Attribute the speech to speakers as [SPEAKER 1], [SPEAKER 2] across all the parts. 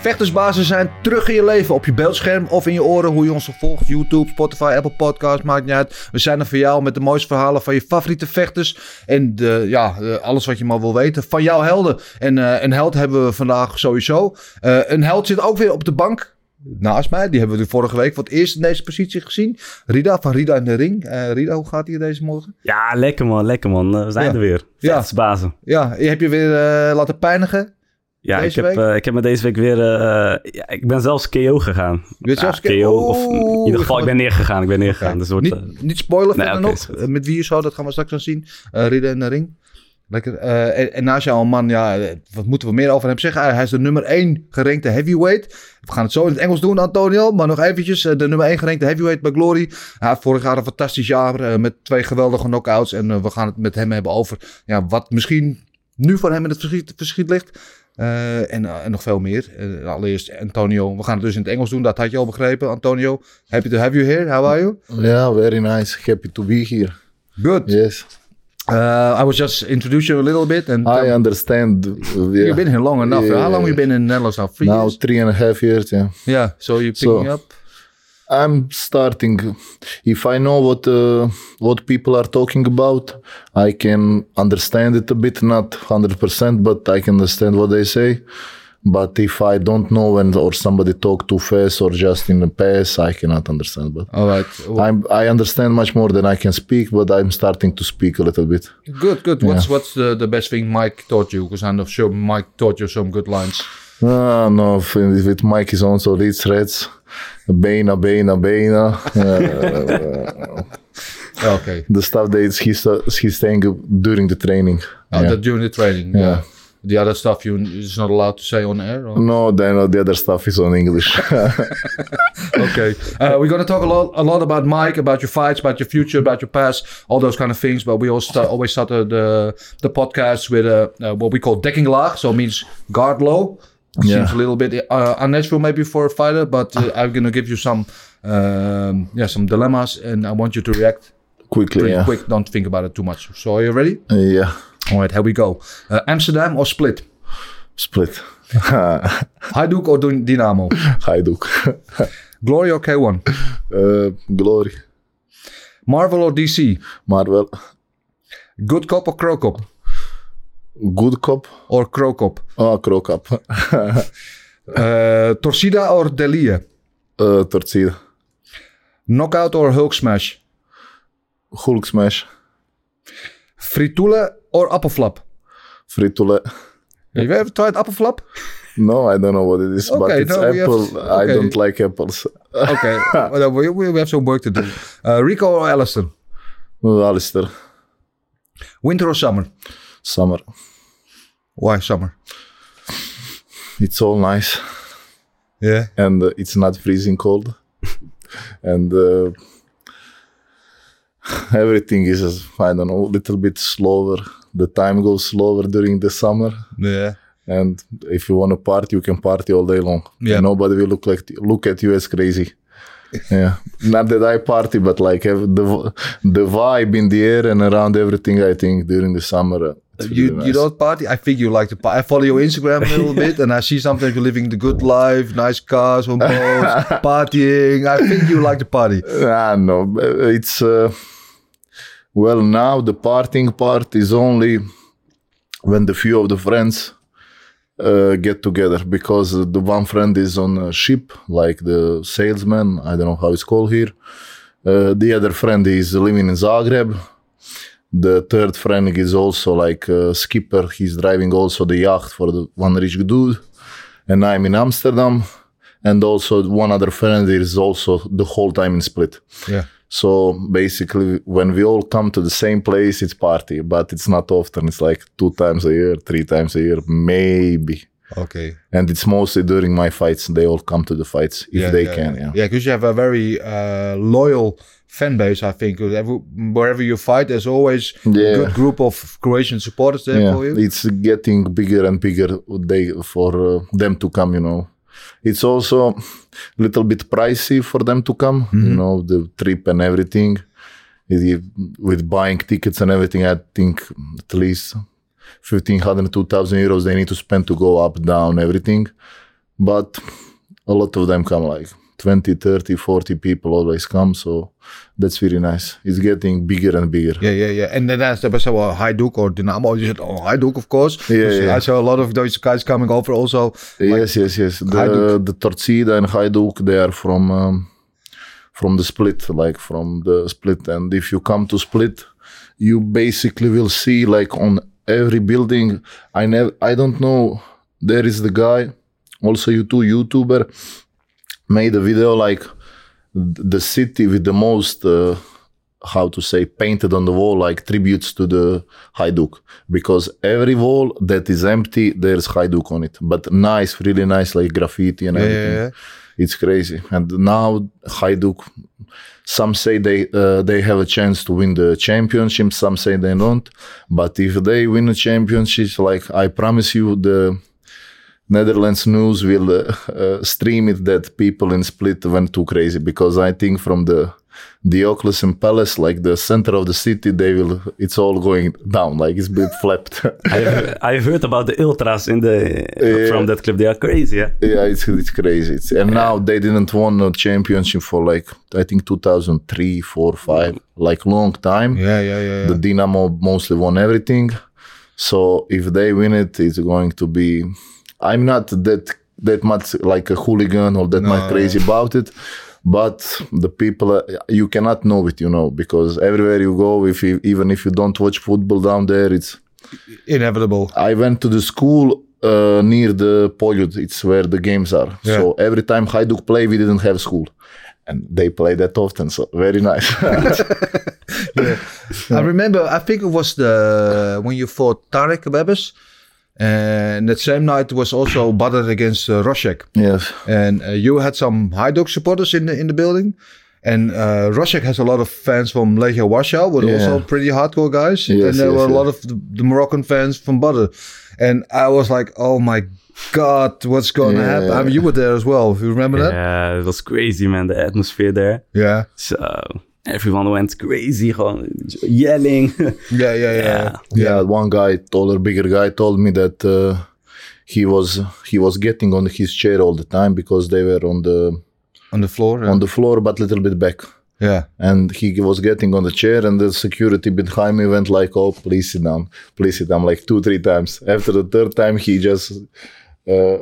[SPEAKER 1] Vechtersbazen zijn terug in je leven. Op je beeldscherm of in je oren. Hoe je ons volgt. YouTube, Spotify, Apple Podcasts. Maakt niet uit. We zijn er voor jou met de mooiste verhalen van je favoriete vechters. En de, ja, eh, alles wat je maar wil weten. Van jouw helden. En eh, een held hebben we vandaag sowieso. Eh, een held zit ook weer op de bank. Naast mij. Die hebben we vorige week voor het eerst in deze positie gezien. Rida van Rida in de ring. Rida, hoe gaat het hier deze morgen?
[SPEAKER 2] Ja, lekker man, lekker man. We zijn
[SPEAKER 1] Ja.
[SPEAKER 2] er weer.
[SPEAKER 1] Ja.
[SPEAKER 2] Vechtersbazen.
[SPEAKER 1] Ja, je hebt je weer laten pijnigen.
[SPEAKER 2] Ja,
[SPEAKER 1] Deze
[SPEAKER 2] ik heb, eh, ik heb me deze week weer... eh, ja, ik ben zelfs KO gegaan.
[SPEAKER 1] Je zelfs
[SPEAKER 2] KO. Of in ieder geval,
[SPEAKER 1] ik
[SPEAKER 2] ben neergegaan. Ik ben neergegaan. Dus het wordt,
[SPEAKER 1] niet,
[SPEAKER 2] eh,
[SPEAKER 1] niet spoilen
[SPEAKER 2] nee,
[SPEAKER 1] verder
[SPEAKER 2] oké,
[SPEAKER 1] nog. met wie je zo, dat gaan we straks nog zien. Eh Rida in de ring. Lekker. En, en naast jou man, ja, wat moeten we meer over hem zeggen? Hij is de nummer 1 gerankte heavyweight. We gaan het zo in het Engels doen, Antonio. Maar nog eventjes, de nummer 1 gerankte heavyweight bij Glory. Hij had vorig jaar een fantastisch jaar met twee geweldige knockouts. En we gaan het met hem hebben over ja, wat misschien nu voor hem in het verschiet, verschiet ligt. Eh, en, en nog veel meer. Eh, allereerst Antonio. We gaan het dus in het Engels doen. Dat had je al begrepen, Antonio. Happy to have you here. How are you?
[SPEAKER 3] Yeah, very nice. Happy to be here.
[SPEAKER 1] Good.
[SPEAKER 3] Yes,
[SPEAKER 1] Uh, I was just introduce you a little bit, and
[SPEAKER 3] I understand. uh,
[SPEAKER 1] you've been here long enough.
[SPEAKER 3] Yeah.
[SPEAKER 1] How long you been in Netherlands now? Three
[SPEAKER 3] Now
[SPEAKER 1] years.
[SPEAKER 3] three and a half years. Yeah,
[SPEAKER 1] Yeah. So you're
[SPEAKER 3] So-
[SPEAKER 1] picking up.
[SPEAKER 3] I'm starting. If I know what uh, what people are talking about, I can understand it a bit, not hundred percent, but I can understand what they say. But if I don't know and or somebody talk too fast or just in the pass, I cannot understand. But
[SPEAKER 1] All right.
[SPEAKER 3] I'm I understand much more than I can speak, but I'm starting to speak a little bit.
[SPEAKER 1] good. Good. What's what's the, the best thing Mike taught you? Because I'm sure Mike taught you some good lines.
[SPEAKER 3] Ah, no, with Mike is also lead threats. Bena, Bena, Bena. Uh,
[SPEAKER 1] Okay.
[SPEAKER 3] the stuff that he's, he's saying during the training.
[SPEAKER 1] Oh,
[SPEAKER 3] Yeah.
[SPEAKER 1] that during the training. Yeah.
[SPEAKER 3] Yeah.
[SPEAKER 1] The other stuff you is not allowed to say on air. Or?
[SPEAKER 3] No, then uh, the other stuff is on English.
[SPEAKER 1] Okay. Uh, we're going to talk a lot, a lot about Mike, about your fights, about your future, about your past, all those kind of things. But we also start, always start the the, the podcast with uh, uh, what we call decking laag, so it means guard low.
[SPEAKER 3] Yeah.
[SPEAKER 1] Seems a little bit uh, unnatural maybe for a fighter, but uh, I'm going to give you some um, yeah some dilemmas, and I want you to react
[SPEAKER 3] Quickly, yeah.
[SPEAKER 1] quick. Don't think about it too much. So are you ready?
[SPEAKER 3] Uh, yeah.
[SPEAKER 1] All right, here we go. Uh, Amsterdam or Split?
[SPEAKER 3] Split.
[SPEAKER 1] Hajduk or Dinamo?
[SPEAKER 3] Hajduk.
[SPEAKER 1] Glory or K1?
[SPEAKER 3] uh, glory.
[SPEAKER 1] Marvel or DC?
[SPEAKER 3] Marvel.
[SPEAKER 1] Good cop or Cro Cop?
[SPEAKER 3] Good cop.
[SPEAKER 1] Or crow cop?
[SPEAKER 3] Oh, crow cop.
[SPEAKER 1] Uh, Torcida or Delia?
[SPEAKER 3] uh, Torcida.
[SPEAKER 1] Knockout or Hulk smash?
[SPEAKER 3] Hulk smash.
[SPEAKER 1] Fritule or Appelflap?
[SPEAKER 3] Fritule.
[SPEAKER 1] Have you ever tried Appelflap?
[SPEAKER 3] No, I don't know what it is, but it's
[SPEAKER 1] no, we have-
[SPEAKER 3] apple. I don't like apples.
[SPEAKER 1] Okay, well, we, we have some work to do. Uh, Rico or Alistair?
[SPEAKER 3] Alistair.
[SPEAKER 1] Winter or summer?
[SPEAKER 3] Summer.
[SPEAKER 1] Why summer?
[SPEAKER 3] It's all nice.
[SPEAKER 1] Yeah.
[SPEAKER 3] and uh, it's not freezing cold and uh, everything is i don't know a little bit slower the time goes slower during the summer
[SPEAKER 1] Yeah.
[SPEAKER 3] and if you want to party you can party all day long
[SPEAKER 1] Yeah.
[SPEAKER 3] nobody will look like look at you as crazy yeah not that i party but like the the vibe in the air and around everything i think during the summer uh,
[SPEAKER 1] You you don't party? I think you like to party. I follow your Instagram a little bit, and I see sometimes you're living the good life, nice cars on boats, partying. I think you like to party.
[SPEAKER 3] Ah, no, it's uh, well now the partying part is only when the few of the friends uh, get together because the one friend is on a ship, like the salesman. I don't know how it's called here. Uh, the other friend is living in Zagreb. The third friend is also like a skipper. He's driving also the yacht for the one rich dude. And I'm in Amsterdam. And also one other friend is also the whole time in Split.
[SPEAKER 1] Yeah.
[SPEAKER 3] So basically, when we all come to the same place, it's party, but it's not often. It's like two times a year, three times a year, maybe.
[SPEAKER 1] Okay.
[SPEAKER 3] And it's mostly during my fights. They all come to the fights if they can. Yeah.
[SPEAKER 1] Yeah, because you have a very uh, loyal fan base. I think wherever you fight, there's always a good group of Croatian supporters there
[SPEAKER 3] yeah,
[SPEAKER 1] for you.
[SPEAKER 3] it's getting bigger and bigger they for uh, them to come. You know, it's also a little bit pricey for them to come. You know, the trip and everything. With buying tickets and everything, I think at least 1500 2000 euros they need to spend to go up down everything but a lot of them come like 20 30 40 people always come so that's really nice it's getting bigger and bigger
[SPEAKER 1] Yeah, yeah, yeah. And then the best well, Hajduk or Dinamo. You said, oh, Hajduk, of course.
[SPEAKER 3] Yeah, yeah.
[SPEAKER 1] I saw a lot of those guys coming over also.
[SPEAKER 3] yes yes yes the
[SPEAKER 1] Hajduk.
[SPEAKER 3] the Torcida and Hajduk they are from um, from the split like from the split and if you come to split you basically will see like on every building i never i don't know there is the guy also you too youtuber made a video like the city with the most uh, how to say painted on the wall like tributes to the Hajduk. Because every wall that is empty there's Hajduk on it. But nice really nice like graffiti and
[SPEAKER 1] Yeah,
[SPEAKER 3] everything.
[SPEAKER 1] yeah, yeah.
[SPEAKER 3] it's crazy. And now Hajduk some say they uh, they have a chance to win the championship some say they don't. But if they win a championship like I promise you the Netherlands news will uh, uh, stream it that people in Split went too crazy because I think from the Diocletian Palace, like the center of the city, they will. It's all going down, like it's been flapped.
[SPEAKER 2] I've, I've heard about the ultras in the from that club. They are crazy. Yeah.
[SPEAKER 3] yeah, it's it's crazy. It's, and now they didn't won a championship for like I think 2003, 4, 5, like long time.
[SPEAKER 1] Yeah, yeah, yeah. yeah.
[SPEAKER 3] The Dinamo mostly won everything. So if they win it, it's going to be. I'm not that that much like a hooligan or that much crazy about it, but the people uh, you cannot know it, you know, because everywhere you go, if you, even if you don't watch football down there, it's.
[SPEAKER 1] Inevitable.
[SPEAKER 3] I went to the school uh, near the Poljud. It's where the games are. So every time Hajduk play, we didn't have school. And they play that often, so very nice.
[SPEAKER 1] I remember, I think it was the when you fought Tarek Webers. And that same night was also Badr against uh, Wrzosek.
[SPEAKER 3] yes.
[SPEAKER 1] And uh, you had some Hajduk supporters in the in the building. And uh, Wrzosek has a lot of fans from Legia Warsaw, but
[SPEAKER 3] Yeah.
[SPEAKER 1] also pretty hardcore guys.
[SPEAKER 3] Yes,
[SPEAKER 1] and there
[SPEAKER 3] yes,
[SPEAKER 1] were a lot of the, the Moroccan fans from Badr. And I was like, oh my God, what's going to
[SPEAKER 3] Yeah.
[SPEAKER 1] happen? I mean, you were there as well. You remember that?
[SPEAKER 2] Yeah, it was crazy, man. The atmosphere there.
[SPEAKER 1] Yeah.
[SPEAKER 2] So everyone went crazy, gewoon yelling.
[SPEAKER 1] Yeah, yeah, yeah.
[SPEAKER 2] Yeah.
[SPEAKER 3] Yeah, one guy, taller, bigger guy, told me that uh, he was he was getting on his chair all the time because they were on the
[SPEAKER 1] On the floor. yeah.
[SPEAKER 3] on the floor, but little bit back.
[SPEAKER 1] yeah.
[SPEAKER 3] And he was getting on the chair, and the security behind me went like, "Oh, please sit down, please sit down," like two, three times. After the third time, he just uh,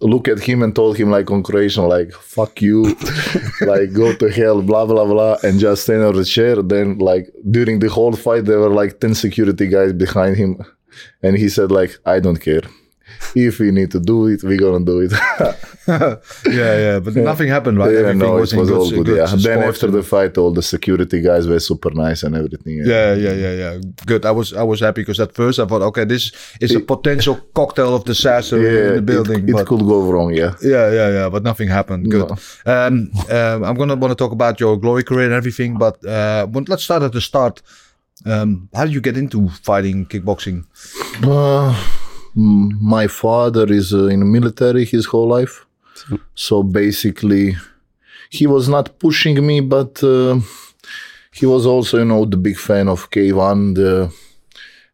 [SPEAKER 3] looked at him and told him like on Croatian, like "fuck you," like "go to hell," blah blah blah, and just stand on the chair. Then like during the whole fight, there were like ten security guys behind him, and he said like, "I don't care." If we need to do it, we're gonna do it.
[SPEAKER 1] yeah, yeah. But nothing happened, right?
[SPEAKER 3] yeah,
[SPEAKER 1] Everything
[SPEAKER 3] no,
[SPEAKER 1] was
[SPEAKER 3] it was
[SPEAKER 1] good,
[SPEAKER 3] all good.
[SPEAKER 1] good
[SPEAKER 3] yeah. Then after
[SPEAKER 1] and-
[SPEAKER 3] the fight, all the security guys were super nice and everything.
[SPEAKER 1] Yeah, yeah, yeah, yeah. Good. I was I was happy because at first I thought, okay, this is a potential cocktail of disaster
[SPEAKER 3] Yeah,
[SPEAKER 1] in the building.
[SPEAKER 3] It, it could go wrong, yeah.
[SPEAKER 1] yeah, yeah, yeah. But nothing happened. Good. Um, um, I'm gonna want to talk about your glory career and everything, but uh, let's start at the start. Um, how did you get into fighting kickboxing?
[SPEAKER 3] Uh, my father is uh, in the military his whole life. So basically, he was not pushing me, but uh, he was also, you know, the big fan of K1. The,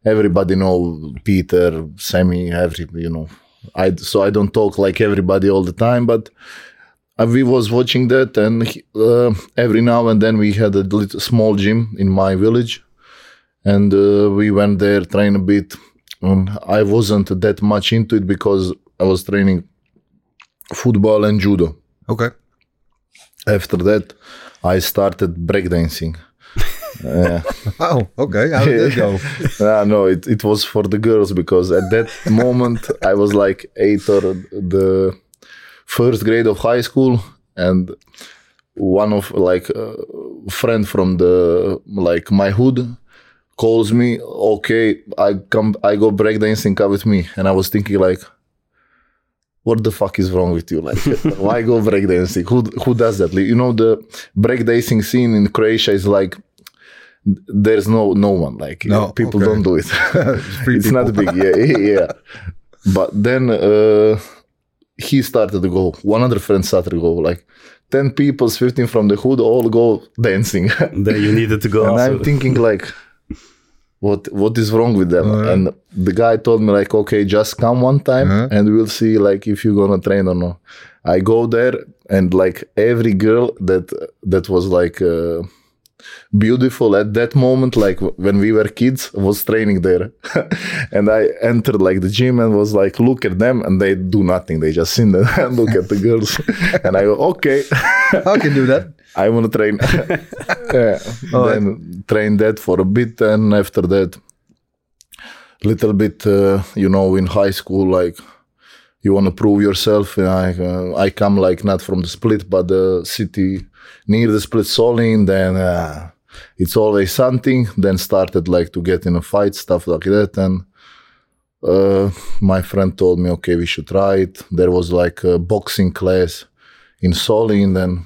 [SPEAKER 3] everybody know Peter, Semmy, every, you know. I, so I don't talk like everybody all the time, but we was watching that and he- uh, every now and then we had a little small gym in my village and uh, we went there train a bit and i wasn't that much into it because i was training football and judo
[SPEAKER 1] Okay.
[SPEAKER 3] after that i started breakdancing yeah
[SPEAKER 1] Oh, okay. How did that go?
[SPEAKER 3] Ah, no it, it was for the girls because at that moment i was like eight or the first grade of high school and one of like a friend from the like my hood calls me okay i come i go breakdancing come with me and i was thinking like what the fuck is wrong with you? Like, why go breakdancing? Who who does that? Like, you know, the breakdancing scene in Croatia is like there's no no one. Like,
[SPEAKER 1] No,
[SPEAKER 3] people
[SPEAKER 1] okay.
[SPEAKER 3] don't do it.
[SPEAKER 1] free
[SPEAKER 3] it's not big. Yeah, yeah. But then uh, he started to go. One other friend started to go. Like ten people, fifteen from the hood, all go dancing.
[SPEAKER 2] Then you needed to go
[SPEAKER 3] and
[SPEAKER 2] also.
[SPEAKER 3] I'm thinking like, what what is wrong with them? And the guy told me like, okay, just come one time
[SPEAKER 1] Uh-huh.
[SPEAKER 3] and we'll see like if you're gonna train or not. I go there and like every girl that that was like uh, beautiful at that moment, like when we were kids, was training there. and I entered like the gym and was like, look at them, and they do nothing. They just sit there and look at the girls. and I go, okay.
[SPEAKER 1] I can do that.
[SPEAKER 3] I want to train. yeah. Then train that for a bit, and after that, little bit, uh, you know, in high school, like you want to prove yourself. And I uh, I come like not from the split, but the city near the split, Solin. Then uh, it's always something. Then started like to get in a fight, stuff like that, and. Uh, my friend told me, okay, we should try it. There was like a boxing class in Solin, then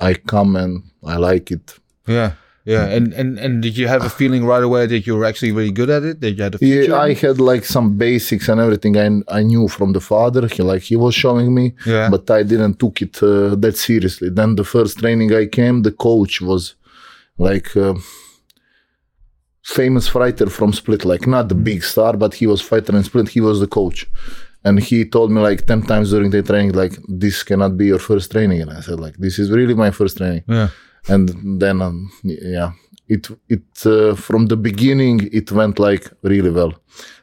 [SPEAKER 3] I come and I like it.
[SPEAKER 1] Yeah. Yeah. And, and and did you have a feeling right away that you were actually really good at it? That you had a future?
[SPEAKER 3] Yeah, I had like some basics and everything I, I knew from the father. He like he was showing me,
[SPEAKER 1] Yeah.
[SPEAKER 3] but I didn't took it uh, that seriously. Then the first training I came, the coach was like uh, famous fighter from Split, like not the big star, but he was fighter in Split. He was the coach, and he told me like ten times during the training, like this cannot be your first training. And I said like this is really my first training.
[SPEAKER 1] Yeah.
[SPEAKER 3] and then um, yeah it it uh, from the beginning it went like really well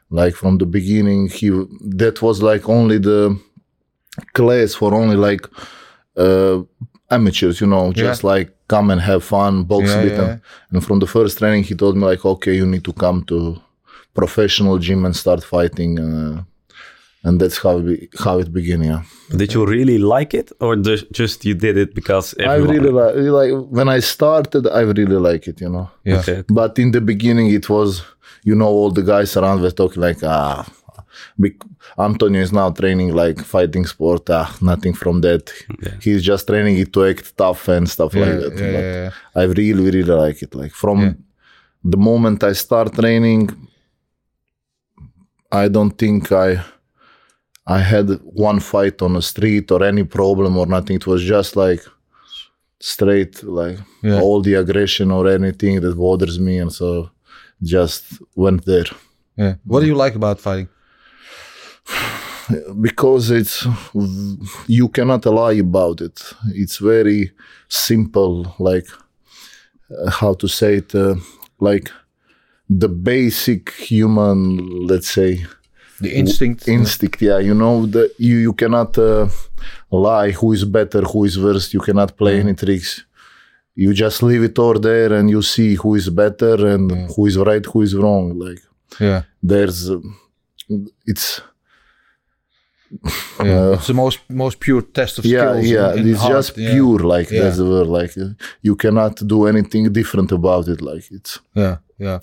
[SPEAKER 3] like from the beginning he that was like only the class for only like uh amateurs you know just like come and have fun box
[SPEAKER 1] Yeah,
[SPEAKER 3] with
[SPEAKER 1] yeah,
[SPEAKER 3] them and from the first training he told me like okay you need to come to professional gym and start fighting uh, and that's how it, be- how it began yeah
[SPEAKER 2] Did you really like it, or just, just you did it because
[SPEAKER 3] i really like, like when i started i really like it you know
[SPEAKER 1] Yeah.
[SPEAKER 2] Okay.
[SPEAKER 3] But in the beginning, it was, you know, all the guys around were talking like, ah, Antonio is now training like fighting sport. Ah, nothing from that.
[SPEAKER 2] Yeah.
[SPEAKER 3] He's just training it to act tough and stuff
[SPEAKER 1] Yeah,
[SPEAKER 3] like that.
[SPEAKER 1] yeah,
[SPEAKER 3] but
[SPEAKER 1] yeah, yeah.
[SPEAKER 3] I really, really like it. Like from
[SPEAKER 1] Yeah.
[SPEAKER 3] the moment I start training, I don't think I. I had one fight on the street or any problem or nothing. It was just like straight, like
[SPEAKER 1] Yeah.
[SPEAKER 3] all the aggression or anything that bothers me, and so just went there
[SPEAKER 1] Yeah. What do you like about fighting?
[SPEAKER 3] because it's you cannot lie about it. It's very simple, like uh, how to say it, uh, like the basic human, let's say,
[SPEAKER 1] The instinct.
[SPEAKER 3] instinct yeah you know the you you cannot uh, lie who is better who is worse you cannot play any tricks you just leave it all there and you see who is better and who is right who is wrong like
[SPEAKER 1] yeah.
[SPEAKER 3] there's uh, it's
[SPEAKER 1] Yeah. it's the most most pure test of
[SPEAKER 3] Uh, yeah
[SPEAKER 1] skills.
[SPEAKER 3] yeah
[SPEAKER 1] and- and
[SPEAKER 3] it's
[SPEAKER 1] heart,
[SPEAKER 3] just
[SPEAKER 1] yeah.
[SPEAKER 3] pure like
[SPEAKER 1] Yeah.
[SPEAKER 3] that's the word like uh, you cannot do anything different about it like it's
[SPEAKER 1] Yeah. Yeah.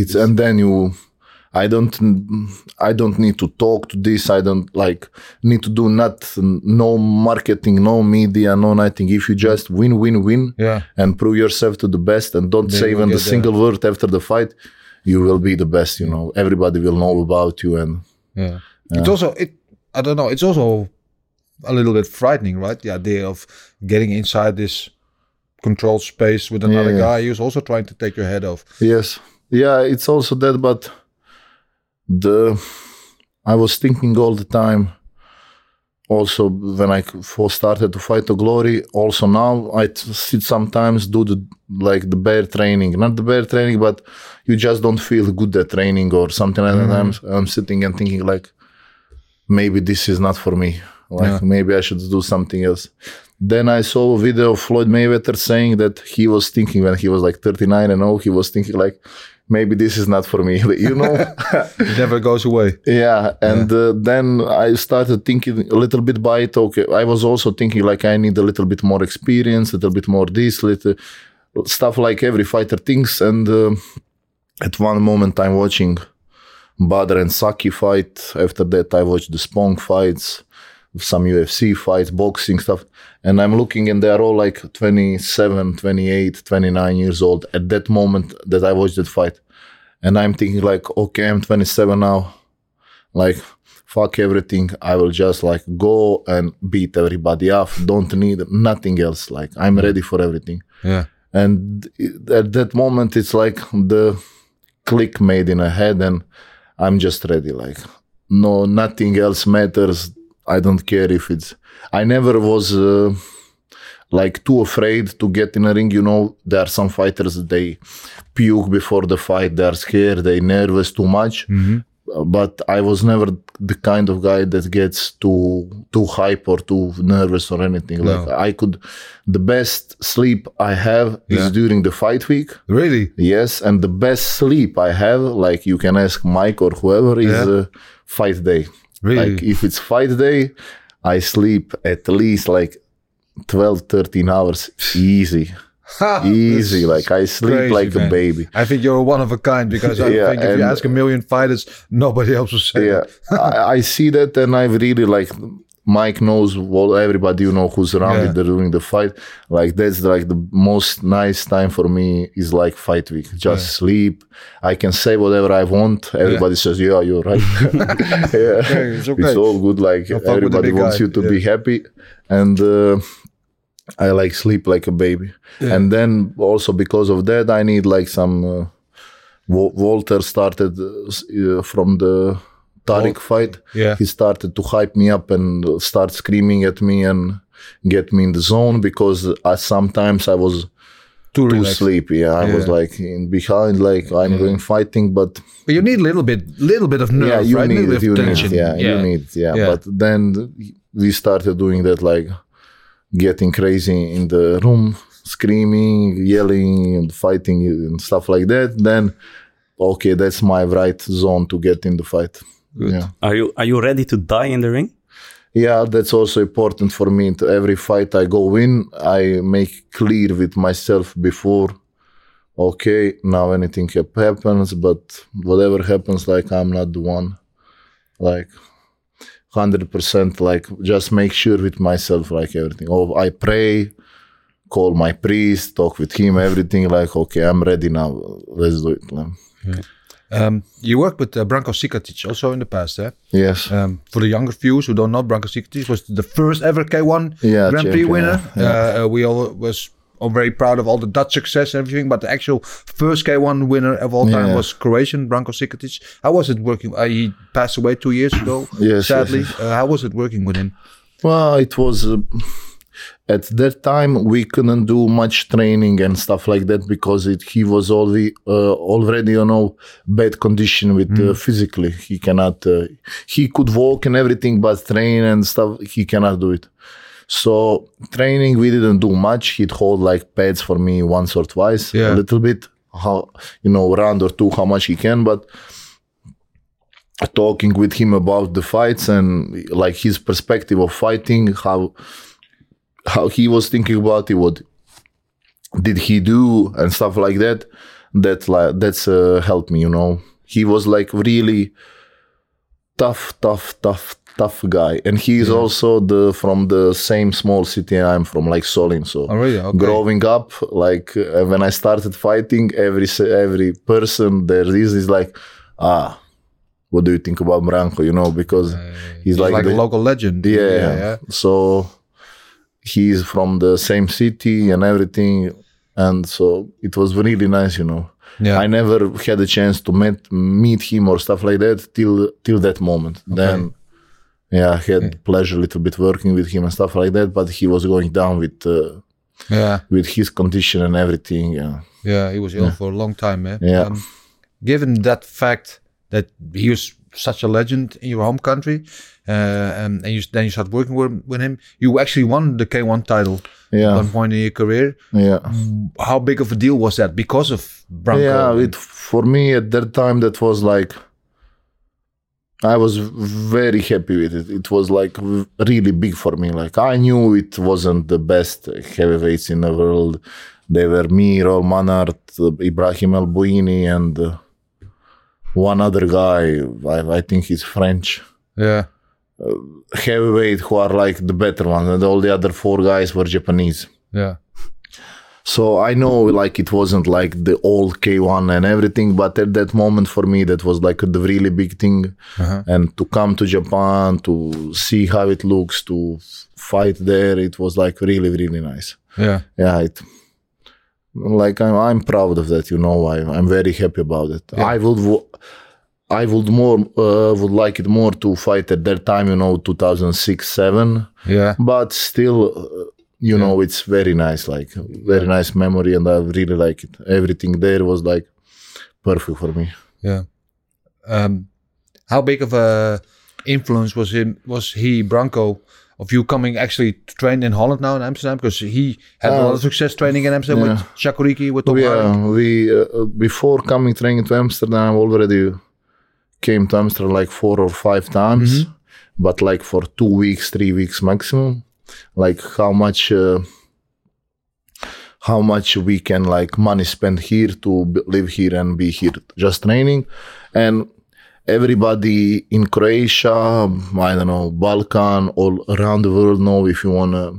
[SPEAKER 3] it's and then you i don't i don't need to talk to this i don't like need to do not no marketing no media no nothing if you just win win win
[SPEAKER 1] Yeah.
[SPEAKER 3] and prove yourself to the best and don't say even the single word after the fight you will be the best you know everybody will know about you and
[SPEAKER 1] Yeah. It's also it. I don't know. It's also a little bit frightening, right? The idea of getting inside this controlled space with another
[SPEAKER 3] Yeah.
[SPEAKER 1] guy who's also trying to take your head off.
[SPEAKER 3] Yes. Yeah, it's also that, but the I was thinking all the time. Also, when I first started to fight the glory, also now I t- sit sometimes do the like the bear training, not the bear training, but you just don't feel good at training or something like that. Mm-hmm. I'm, I'm sitting and thinking like, maybe this is not for me. Like maybe I should do something else. Then I saw a video of Floyd Mayweather saying that he was thinking when he was like 39 and oh, he was thinking like, maybe this is not for me. you know?
[SPEAKER 1] It never goes away.
[SPEAKER 3] yeah. And Uh, then I started thinking a little bit by it. Okay. I was also thinking like I need a little bit more experience, a little bit more this, little stuff like every fighter thinks. And uh, at one moment I'm watching Badr and Saki fight. After that I watched the Spong fights. Some UFC fights, boxing stuff. And I'm looking and they are all like 27, 28, 29 years old at that moment that I watched that fight. And I'm thinking like, okay, I'm 27 now. Like, fuck everything. I will just like go and beat everybody off. Don't need nothing else. Like I'm ready for everything.
[SPEAKER 1] Yeah.
[SPEAKER 3] And at that moment, it's like the click made in a head, and I'm just ready. Like no, nothing else matters. I don't care if it's. I never was. Uh, like too afraid to get in a ring. You know, there are some fighters they puke before the fight. They are scared. They nervous too much. Uh, But I was never the kind of guy that gets too too hype or too nervous or anything. Like I could, the best sleep I have
[SPEAKER 1] Yeah.
[SPEAKER 3] is during the fight week.
[SPEAKER 1] Really?
[SPEAKER 3] Yes, and the best sleep I have, like you can ask Mike or whoever, is
[SPEAKER 1] Yeah.
[SPEAKER 3] uh, fight day.
[SPEAKER 1] Really?
[SPEAKER 3] Like if it's fight day, I sleep at least like 12, 13 hours easy. easy. Like I sleep
[SPEAKER 1] crazy,
[SPEAKER 3] like
[SPEAKER 1] man.
[SPEAKER 3] a baby.
[SPEAKER 1] I think you're one of a kind because I
[SPEAKER 3] Yeah,
[SPEAKER 1] think if you ask a million fighters, nobody else will say
[SPEAKER 3] Yeah,
[SPEAKER 1] that.
[SPEAKER 3] I, I see that, and I really like. Mike knows well, everybody you know who's around
[SPEAKER 1] Yeah.
[SPEAKER 3] it during the fight. Like that's like the most nice time for me is like fight week. Just sleep. I can say whatever I want. Everybody says, "Yeah, you're right." yeah,
[SPEAKER 1] it's okay.
[SPEAKER 3] all good. Like
[SPEAKER 1] Don't fuck with the
[SPEAKER 3] everybody wants
[SPEAKER 1] guy.
[SPEAKER 3] you to be happy, and uh, I like sleep like a baby. And then also because of that, I need like some. Uh, Walter started uh, uh, from the Tariq fight.
[SPEAKER 1] Yeah.
[SPEAKER 3] He started to hype me up and start screaming at me and get me in the zone because I, sometimes I was
[SPEAKER 1] Too
[SPEAKER 3] too sleepy. Yeah, I was like in behind, like I'm doing fighting, but
[SPEAKER 1] But you need a little bit, little bit of nerve,
[SPEAKER 3] yeah, you
[SPEAKER 1] right?
[SPEAKER 3] need it. You
[SPEAKER 1] of
[SPEAKER 3] need
[SPEAKER 1] tension.
[SPEAKER 3] Yeah, you need. Yeah.
[SPEAKER 1] Yeah.
[SPEAKER 3] But then we started doing that, like getting crazy in the room, screaming, yelling, and fighting and stuff like that. Then, okay, that's my right zone to get in the fight. Yeah.
[SPEAKER 2] Are you are you ready to die in the ring?
[SPEAKER 3] Yeah, that's also important for me. To every fight I go in, I make clear with myself before. Okay, now anything happens, but whatever happens, like I'm not the one. Like hundred percent, like just make sure with myself, like everything. Oh, I pray, call my priest, talk with him, everything. Like okay, I'm ready now. Let's do it. Like,
[SPEAKER 1] Um, you worked with uh, Branko Cikatić also in the past, eh?
[SPEAKER 3] yes.
[SPEAKER 1] Um, for the younger viewers who don't know, Branko Cikatić was the first ever K1
[SPEAKER 3] Yeah,
[SPEAKER 1] Grand Prix winner.
[SPEAKER 3] yeah,
[SPEAKER 1] Uh, uh, we all was all very proud of all the Dutch success and everything, but the actual first K1 winner of all time
[SPEAKER 3] Yeah.
[SPEAKER 1] was Croatian Branko Cikatić. How was it working? Uh, he passed away two years ago,
[SPEAKER 3] yes,
[SPEAKER 1] sadly.
[SPEAKER 3] yes.
[SPEAKER 1] Uh, how was it working with him?
[SPEAKER 3] Well, it was uh, at that time we couldn't do much training and stuff like that because it, he was already uh, already you know bad condition with uh, physically. He cannot. Uh, he could walk and everything, but train and stuff he cannot do it. So training we didn't do much. He'd hold like pads for me once or twice,
[SPEAKER 1] Yeah.
[SPEAKER 3] a little bit. How you know round or two how much he can, but talking with him about the fights and like his perspective of fighting, how how he was thinking about it, what did he do and stuff like that. That like that's uh, helped me, you know. He was like really tough, tough, tough, tough guy, and he is also the from the same small city I'm from, like Solin. So
[SPEAKER 1] Oh, really? Okay.
[SPEAKER 3] growing up, like uh, when I started fighting, every every person there is is like, ah, what do you think about Branko? You know, because he's,
[SPEAKER 1] He's
[SPEAKER 3] like,
[SPEAKER 1] like,
[SPEAKER 3] the,
[SPEAKER 1] a local legend.
[SPEAKER 3] yeah,
[SPEAKER 1] yeah, yeah.
[SPEAKER 3] So he's from the same city and everything, and so it was really nice, you know.
[SPEAKER 1] Yeah.
[SPEAKER 3] I never had a chance to meet meet him or stuff like that till till that moment. Then, yeah, I had pleasure a little bit working with him and stuff like that. But he was going down with uh,
[SPEAKER 1] yeah.
[SPEAKER 3] with his condition and everything. Yeah,
[SPEAKER 1] Yeah, he was ill for a long time, man.
[SPEAKER 3] Yeah.
[SPEAKER 1] Um, given that fact that he was such a legend in your home country, uh, and, and you, then you start working with, with him, you actually won the K1 title at one point in your career.
[SPEAKER 3] yeah.
[SPEAKER 1] How big of a deal was that because of Branko?
[SPEAKER 3] Yeah, it for me at that time that was like I was very happy with it. It was like really big for me. Like I knew it wasn't the best heavyweights in the world. They were me, Roel Mannaart, Ibrahim El Bouni, and uh, one other guy. I, I think he's French.
[SPEAKER 1] yeah,
[SPEAKER 3] heavyweight who are like the better ones, and all the other four guys were Japanese.
[SPEAKER 1] Yeah.
[SPEAKER 3] So I know like it wasn't like the old K1 and everything, but at that moment for me that was like the really big thing. Uh-huh. And to come to Japan to see how it looks, to fight there, it was like really really nice.
[SPEAKER 1] Yeah.
[SPEAKER 3] Yeah, it like I'm I'm proud of that. You know, I'm, I'm very happy about it. I would. I would more uh, would like it more to fight at that time, you know, 2006, seven.
[SPEAKER 1] yeah
[SPEAKER 3] But still, uh, you know, it's very nice, like very nice memory, and I really like it. Everything there was like perfect for me.
[SPEAKER 1] Yeah. Um, how big of a influence was him? Was he Branko of you coming actually to train in Holland now in Amsterdam? Because he had a lot of success training in Amsterdam
[SPEAKER 3] yeah.
[SPEAKER 1] with Chakuriki with Tom
[SPEAKER 3] We,
[SPEAKER 1] Hardy.
[SPEAKER 3] uh, we uh, before coming training to Amsterdam, already came to Amsterdam like four or five times, but like for two weeks, three weeks maximum. Like how much, uh, how much we can like money spend here to live here and be here just training, and everybody in Croatia, I don't know, Balkan, all around the world know if you wanna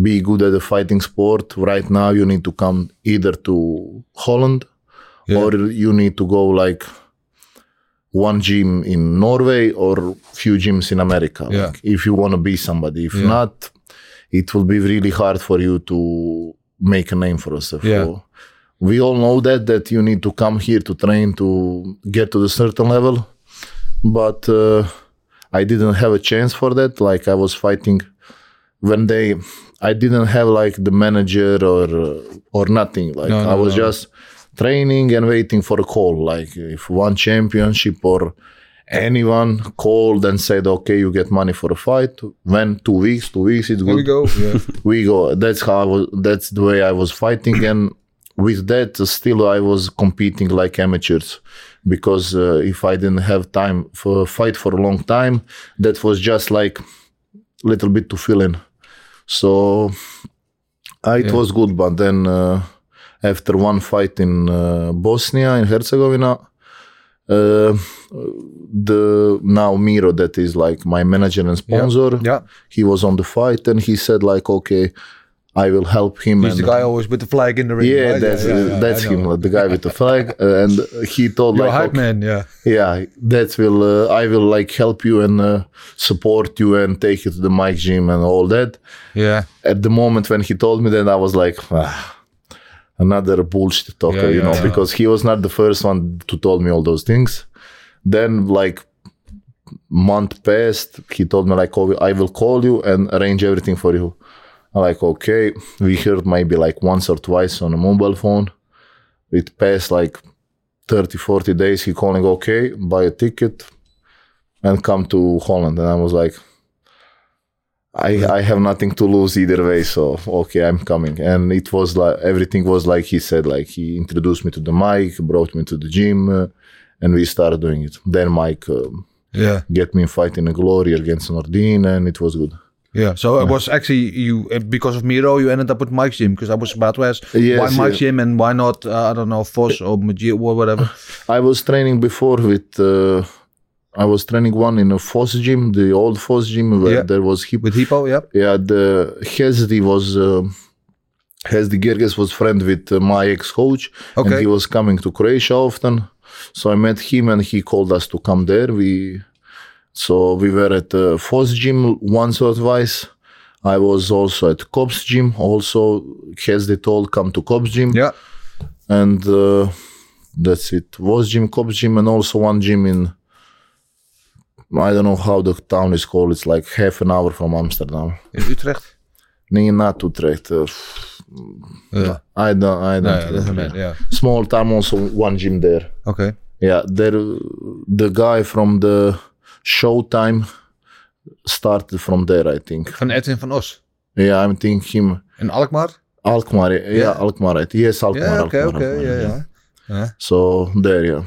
[SPEAKER 3] be good at the fighting sport right now you need to come either to holland or you need to go like one gym in norway or few gyms in america
[SPEAKER 1] Yeah.
[SPEAKER 3] like, if you want to be somebody if
[SPEAKER 1] Yeah.
[SPEAKER 3] not it will be really hard for you to make a name for yourself
[SPEAKER 1] Yeah.
[SPEAKER 3] So we all know that that you need to come here to train to get to the certain level but uh, i didn't have a chance for that like i was fighting when they i didn't have like the manager or uh, or nothing like
[SPEAKER 1] No, no,
[SPEAKER 3] i was
[SPEAKER 1] no.
[SPEAKER 3] just training and waiting for a call like if one championship or anyone called and said okay you get money for a fight when two weeks two weeks it's good
[SPEAKER 1] we go. Yeah.
[SPEAKER 3] we go that's how I was that's the way i was fighting and with that still i was competing like amateurs because uh, if i didn't have time for fight for a long time that was just like a little bit to fill in so uh, it
[SPEAKER 1] Yeah.
[SPEAKER 3] was good but then uh, after one fight in uh, bosnia in herzegovina uh, the now Miro that is like my manager and sponsor
[SPEAKER 1] Yeah.
[SPEAKER 3] he was on the fight and he said like okay i will help him
[SPEAKER 1] He's
[SPEAKER 3] and
[SPEAKER 1] the guy always with the flag in the ring.
[SPEAKER 3] yeah
[SPEAKER 1] right?
[SPEAKER 3] that's
[SPEAKER 1] yeah, yeah,
[SPEAKER 3] that's him the guy with the flag uh, and he told
[SPEAKER 1] You're
[SPEAKER 3] like
[SPEAKER 1] hype
[SPEAKER 3] okay,
[SPEAKER 1] man. Yeah.
[SPEAKER 3] yeah that will uh, i will like help you and uh, support you and take you to the Mike gym and all that
[SPEAKER 1] Yeah.
[SPEAKER 3] at the moment when he told me that i was like ah, another bullshit talker you know because he was not the first one to told me all those things then like month passed he told me like oh, i will call you and arrange everything for you like okay we heard maybe like once or twice on a mobile phone it passed like 30 40 days he calling okay buy a ticket and come to holland and i was like I, I have nothing to lose either way, so okay, I'm coming. And it was like everything was like he said, like he introduced me to the Mike, brought me to the gym, uh, and we started doing it. Then Mike um,
[SPEAKER 1] Yeah.
[SPEAKER 3] get me fighting a glory against Nordin, and it was good.
[SPEAKER 1] Yeah. So it was actually you uh, because of Miro you ended up with Mike's gym because I was about to ask
[SPEAKER 3] Yes,
[SPEAKER 1] why Mike's
[SPEAKER 3] yeah.
[SPEAKER 1] gym and why not uh, I don't know Vos or Magia or whatever.
[SPEAKER 3] I was training before with. Uh, I was training one in a Vos gym, the old Vos gym where
[SPEAKER 1] Yeah.
[SPEAKER 3] there was hip.
[SPEAKER 1] with Hippo. Yep.
[SPEAKER 3] Yeah, the Hesdy was. Uh, Hesdy Gerges was friend with uh, my ex-coach, and he was coming to Croatia often. So I met him, and he called us to come there. We, so we were at uh, Vos gym once or twice. I was also at Cops gym. Also, Hesdy told come to Cops gym,
[SPEAKER 1] Yeah.
[SPEAKER 3] and uh, that's it. Was gym, Cops gym, and also one gym in. I don't know how the town is called. It's like half an hour from Amsterdam.
[SPEAKER 1] In Utrecht.
[SPEAKER 3] Nee, not Utrecht. Uh,
[SPEAKER 1] Yeah.
[SPEAKER 3] I don't. I don't.
[SPEAKER 1] No, yeah. Yeah.
[SPEAKER 3] Small town, also one gym there.
[SPEAKER 1] Okay.
[SPEAKER 3] Yeah, there. The guy from the Showtime started from there. I think.
[SPEAKER 1] Van Edwin van Os.
[SPEAKER 3] Yeah, I'm thinking him.
[SPEAKER 1] In Alkmaar.
[SPEAKER 3] Alkmaar. Yeah,
[SPEAKER 1] Yeah.
[SPEAKER 3] Alkmaar. Right. Yes, Alkmaar.
[SPEAKER 1] Yeah. Okay.
[SPEAKER 3] Alkmaar,
[SPEAKER 1] Okay.
[SPEAKER 3] Alkmaar,
[SPEAKER 1] Yeah. Yeah.
[SPEAKER 3] So there, yeah.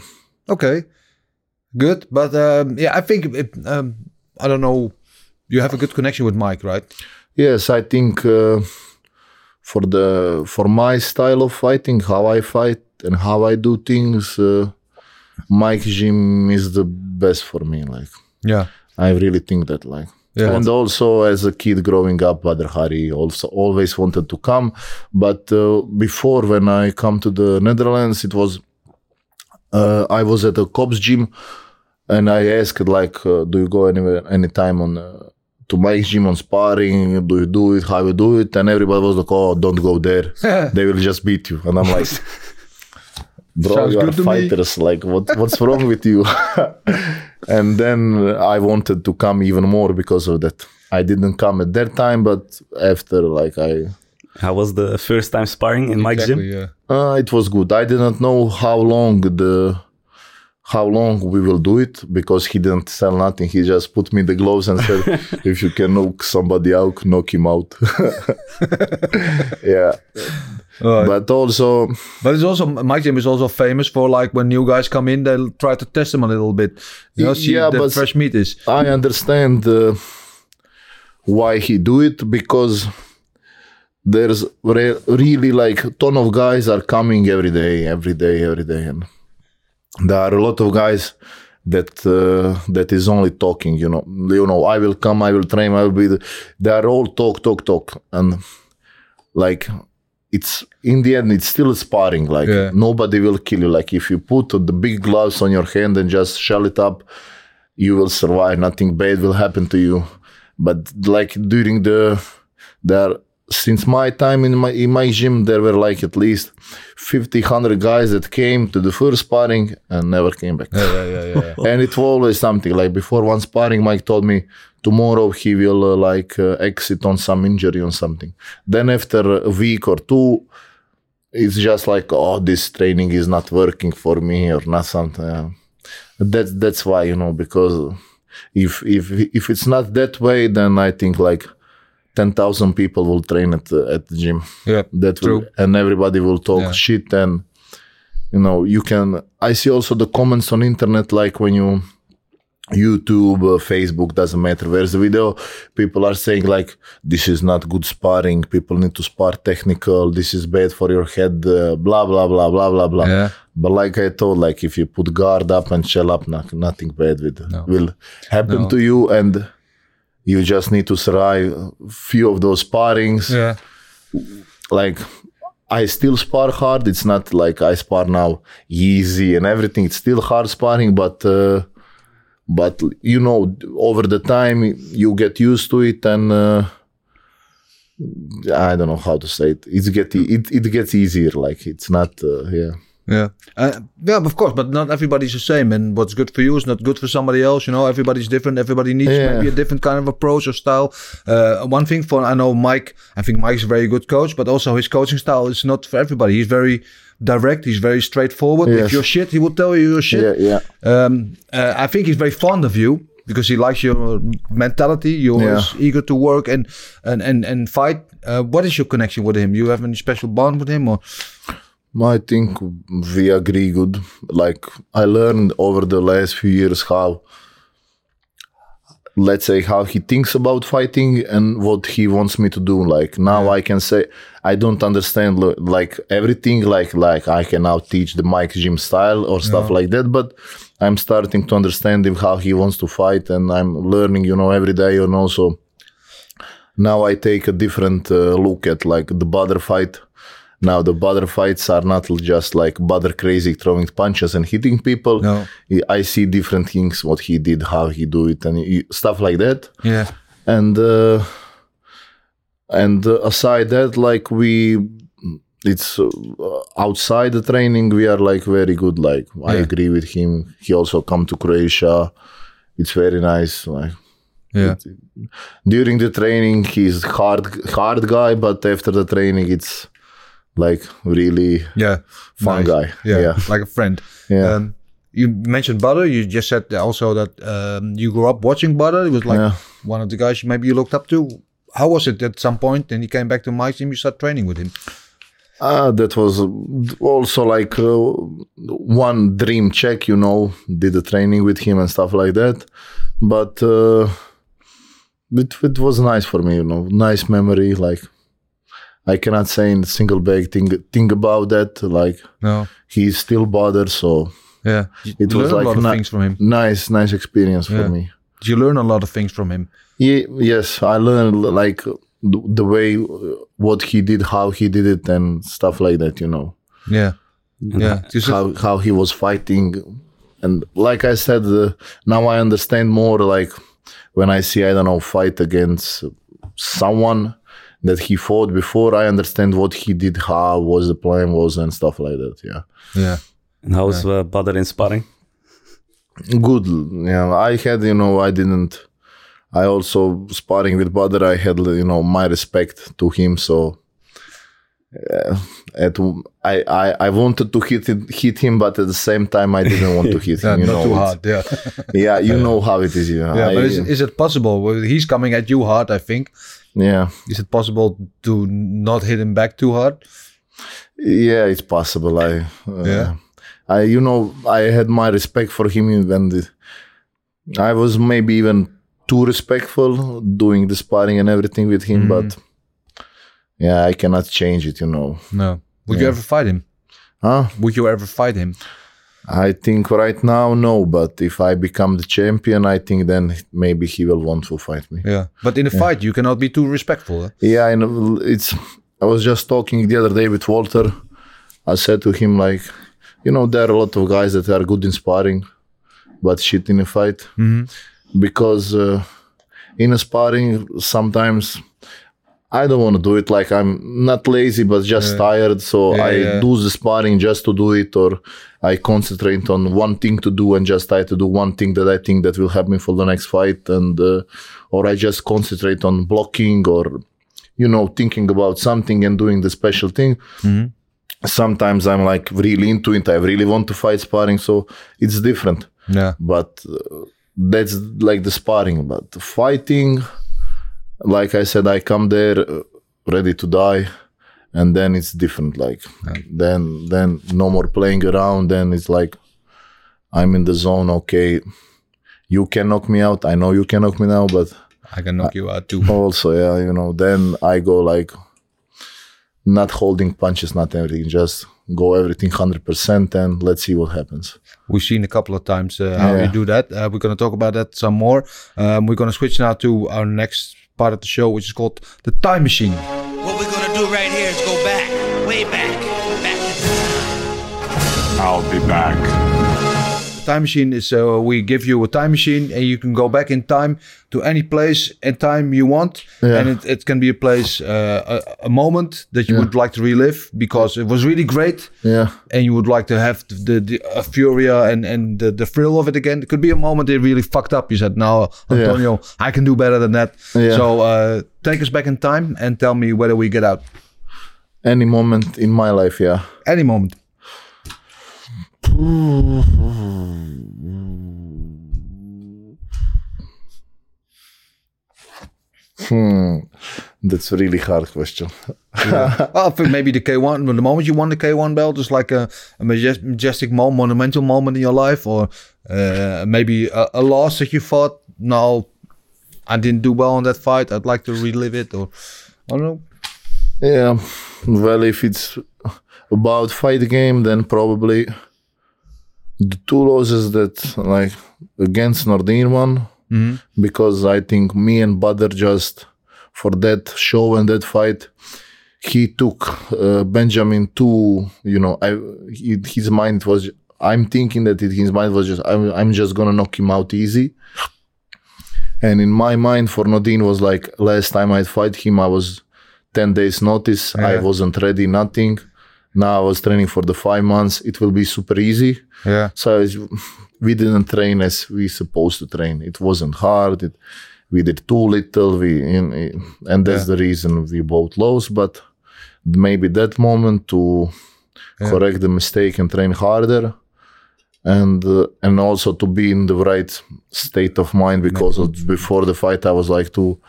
[SPEAKER 1] Okay. Good. But um, yeah, I think it, um, I don't know. You have a good connection with Mike, right?
[SPEAKER 3] Yes, I think uh, for the for my style of fighting, how I fight and how I do things, uh, Mike gym is the best for me. Like
[SPEAKER 1] Yeah.
[SPEAKER 3] I really think that like.
[SPEAKER 1] Yeah.
[SPEAKER 3] And also, as a kid growing up, Badr Hari also always wanted to come, but uh, before when I come to the Netherlands, it was uh, I was at a cops gym, and I asked like, uh, "Do you go anywhere anytime on uh, to my gym on sparring? Do you do it? How you do it?" And everybody was like, "Oh, don't go there. they will just beat you." And I'm like. Bro,
[SPEAKER 1] Sounds
[SPEAKER 3] you are
[SPEAKER 1] to me.
[SPEAKER 3] fighters. Like, what, what's wrong with you? and then I wanted to come even more because of that. I didn't come at that time, but after, like, I
[SPEAKER 2] How was the first time sparring in Mike's gym?
[SPEAKER 1] yeah.
[SPEAKER 3] uh, it was good. I didn't know how long the how long we will do it because he didn't sell nothing. He just put me the gloves and said, "If you can knock somebody out, knock him out." yeah, but also
[SPEAKER 1] But it's also my gym is also famous for like when new guys come in, they'll try to test them a little bit. You know, see
[SPEAKER 3] Yeah,
[SPEAKER 1] the
[SPEAKER 3] but-
[SPEAKER 1] fresh meat is.
[SPEAKER 3] I understand uh, why he do it because there's re- really like a ton of guys are coming every day, every day, every day, and there are a lot of guys that uh, that is only talking. You know, you know, I will come, I will train, I will be. The, they are all talk, talk, talk, and like it's in the end it's still sparring like
[SPEAKER 1] Yeah.
[SPEAKER 3] nobody will kill you like if you put the big gloves on your hand and just shell it up you will survive nothing bad will happen to you but like during the there since my time in my in my gym there were like at least 50 100 guys that came to the first sparring and never came back
[SPEAKER 1] Yeah, yeah, yeah. yeah.
[SPEAKER 3] and it was always something like before one sparring mike told me tomorrow he will uh, like uh, exit on some injury on something then after a week or two it's just like oh this training is not working for me or not something uh, that's that's why you know because if if if it's not that way then i think like 10,000 people will train at the, at the gym
[SPEAKER 1] yeah.
[SPEAKER 3] that will,
[SPEAKER 1] True.
[SPEAKER 3] and everybody will talk
[SPEAKER 1] Yeah.
[SPEAKER 3] shit and you know you can i see also the comments on internet like when you youtube uh, facebook doesn't matter where's the video people are saying like this is not good sparring people need to spar technical this is bad for your head uh, blah blah blah blah blah blah
[SPEAKER 1] Yeah.
[SPEAKER 3] but like i told like if you put guard up and shell up no, nothing bad with will happen
[SPEAKER 1] No.
[SPEAKER 3] to you and you just need to survive a few of those sparrings
[SPEAKER 1] Yeah.
[SPEAKER 3] like I still spar hard. It's not like I spar now easy and everything. It's still hard sparring, but uh, but you know, over the time you get used to it, and uh, I don't know how to say it. It's get it it gets easier. Like it's not uh, yeah.
[SPEAKER 1] Yeah. Uh, yeah, of course, but not everybody's the same. And what's good for you is not good for somebody else. You know, everybody's different. Everybody needs
[SPEAKER 3] Yeah.
[SPEAKER 1] maybe a different kind of approach or style. Uh, one thing for, I know Mike, I think Mike's a very good coach, but also his coaching style is not for everybody. He's very direct. He's very straightforward. If
[SPEAKER 3] Yes.
[SPEAKER 1] you're shit, he will tell you you're shit.
[SPEAKER 3] Yeah, yeah.
[SPEAKER 1] Um, uh, I think he's very fond of you because he likes your mentality. You're
[SPEAKER 3] Yeah.
[SPEAKER 1] eager to work and and and, and fight. Uh, what is your connection with him? You have any special bond with him, or
[SPEAKER 3] I think we agree good. Like I learned over the last few years how, let's say, how he thinks about fighting and what he wants me to do. Like now, I can say I don't understand like everything. Like like I can now teach the Mike gym style or stuff like that, but. I'm starting to understand him how he wants to fight, and I'm learning, you know, every day. And also, now I take a different uh, look at like the Badr fight. Now the Badr fights are not just like Badr crazy throwing punches and hitting people.
[SPEAKER 1] No.
[SPEAKER 3] I see different things, what he did, how he do it, and stuff like that.
[SPEAKER 1] yeah,
[SPEAKER 3] And uh, and aside that, like we, it's uh, outside the training, we are like very good. Like I agree with him. He also come to Croatia. It's very nice. Like
[SPEAKER 1] yeah,
[SPEAKER 3] during the training he's hard hard guy but after the training it's like really
[SPEAKER 1] yeah,
[SPEAKER 3] fun
[SPEAKER 1] Nice.
[SPEAKER 3] guy
[SPEAKER 1] yeah,
[SPEAKER 3] yeah
[SPEAKER 1] like a friend.
[SPEAKER 3] yeah
[SPEAKER 1] Um, you mentioned Badr. You just said also that um, you grew up watching Badr. It was like
[SPEAKER 3] Yeah.
[SPEAKER 1] one of the guys maybe you looked up to. How was it at some point? Then he came back to my team. You started training with him.
[SPEAKER 3] Ah, that was also like uh, one dream check you know did the training with him and stuff like that but uh, it, it was nice for me you know nice memory like i cannot say in single bag thing, thing about that like
[SPEAKER 1] No,
[SPEAKER 3] he's still bothered so
[SPEAKER 1] yeah,
[SPEAKER 3] It was like
[SPEAKER 1] a lot of things from him.
[SPEAKER 3] nice nice experience
[SPEAKER 1] Yeah.
[SPEAKER 3] for me
[SPEAKER 1] Did you learn a lot of things from him?
[SPEAKER 3] Ye- yes, I learned like the, way what he did, how he did it, and stuff like that. You know
[SPEAKER 1] Yeah. Yeah.
[SPEAKER 3] How how he was fighting, and like I said, uh, now I understand more. Like when I see I don't know fight against someone that he fought before, I understand what he did, how was the plan was, and stuff like that. Yeah.
[SPEAKER 1] yeah.
[SPEAKER 2] And how's uh, Badr in sparring?
[SPEAKER 3] good yeah i had you know i didn't i also sparring with Badr, i had you know my respect to him so uh, at I, I i wanted to hit it, hit him but at the same time i didn't want to hit
[SPEAKER 1] Yeah,
[SPEAKER 3] him you
[SPEAKER 1] not
[SPEAKER 3] know
[SPEAKER 1] too hard. Yeah.
[SPEAKER 3] yeah you know how it is yeah
[SPEAKER 1] Yeah,
[SPEAKER 3] I-
[SPEAKER 1] but is, is it possible? Well, he's coming at you hard, I think.
[SPEAKER 3] yeah
[SPEAKER 1] Is it possible to not hit him back too hard?
[SPEAKER 3] yeah it's possible i uh,
[SPEAKER 1] Yeah.
[SPEAKER 3] i you know i had my respect for him when the, i was maybe even too respectful doing the sparring and everything with him
[SPEAKER 1] Mm-hmm.
[SPEAKER 3] but yeah i cannot change it you know
[SPEAKER 1] No. Would you ever fight him?
[SPEAKER 3] huh
[SPEAKER 1] Would you ever fight him?
[SPEAKER 3] i think right now no but if i become the champion i think then maybe he will want to fight me
[SPEAKER 1] Yeah. But in a fight, you cannot be too respectful. huh?
[SPEAKER 3] yeah i know it's i was just talking the other day with walter i said to him like you know there are a lot of guys that are good in sparring but shit in a fight because uh, in a sparring sometimes i don't want to do it like i'm not lazy but just tired so
[SPEAKER 1] Yeah,
[SPEAKER 3] i
[SPEAKER 1] yeah.
[SPEAKER 3] do the sparring just to do it or i concentrate on one thing to do and just try to do one thing that i think that will help me for the next fight and uh, or i just concentrate on blocking or you know thinking about something and doing the special thing sometimes i'm like really into it i really want to fight sparring so it's different
[SPEAKER 1] Yeah.
[SPEAKER 3] but uh, that's like the sparring but fighting like i said i come there uh, ready to die and then it's different like then then no more playing around then it's like i'm in the zone okay you can knock me out i know you can knock me now but
[SPEAKER 1] I can knock you out too.
[SPEAKER 3] also yeah you know then i go like not holding punches not everything just go everything 100% and let's see what happens
[SPEAKER 1] We've seen a couple of times uh, how
[SPEAKER 3] Yeah.
[SPEAKER 1] you do that. Uh, we're going to talk about that some more. Um, we're going to switch now to our next part of the show, which is called the time machine.
[SPEAKER 4] What we're gonna do right here is go back, way back, back to time.
[SPEAKER 5] I'll be back.
[SPEAKER 1] Time machine is uh, we give you a time machine and you can go back in time to any place and time you want.
[SPEAKER 3] Yeah.
[SPEAKER 1] and it, it can be a place uh, a, a moment that you
[SPEAKER 3] Yeah.
[SPEAKER 1] would like to relive because it was really great.
[SPEAKER 3] Yeah.
[SPEAKER 1] And you would like to have the, the uh, furia and, and the, the thrill of it again. It could be a moment they really fucked up. You said now antonio i can do better than that.
[SPEAKER 3] Yeah.
[SPEAKER 1] so uh, take us back in time and tell me whether we get out.
[SPEAKER 3] Any moment in my life yeah.
[SPEAKER 1] Any moment
[SPEAKER 3] hmm. that's a really hard question
[SPEAKER 1] Well, I think maybe the K1, the moment you won the K1 belt is like a, a majes- majestic moment, monumental moment in your life, or uh, maybe a, a loss that you fought. No, I didn't do well on that fight. I'd like to relive it, or I don't know.
[SPEAKER 3] yeah well if it's about fight game then probably the two losses that like against Nordin one because I think me and Badr just for that show and that fight he took uh, Benjamin to you know I he, his mind was I'm thinking that it, his mind was just I'm, I'm just gonna knock him out easy. And in my mind for Nordin was like last time I'd fight him I was 10 days notice I wasn't ready nothing now I was training for the five months it will be super easy
[SPEAKER 1] Yeah,
[SPEAKER 3] so we didn't train as we supposed to train. It wasn't hard. It, we did too little. We in, and that's the reason we both lost. But maybe that moment to correct the mistake and train harder, and uh, and also to be in the right state of mind because of, before the fight I was like too.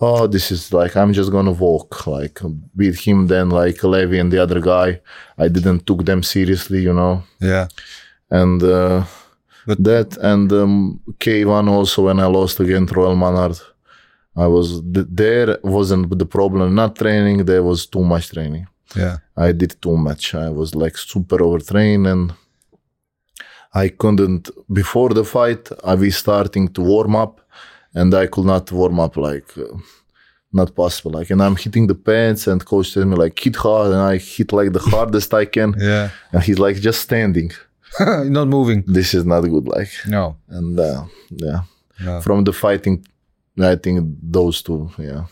[SPEAKER 3] Oh, this is like I'm just gonna walk, like beat him. Then like Levy and the other guy, I didn't took them seriously, you know
[SPEAKER 1] yeah,
[SPEAKER 3] and uh,
[SPEAKER 1] But-
[SPEAKER 3] that and um, K1 also when I lost against Roel Mannaart, I was th- there wasn't the problem not training there was too much training.
[SPEAKER 1] yeah,
[SPEAKER 3] I did too much. I was like super overtrained and I couldn't before the fight. I was starting to warm up, and I could not warm up like uh, not possible. Like, and I'm hitting the pads, and coach tells me like hit hard, and I hit like the hardest I can,
[SPEAKER 1] Yeah.
[SPEAKER 3] and he's like just standing.
[SPEAKER 1] Not moving.
[SPEAKER 3] This is not good. Like,
[SPEAKER 1] No.
[SPEAKER 3] and uh, yeah,
[SPEAKER 1] No.
[SPEAKER 3] from the fighting, I think those two, yeah.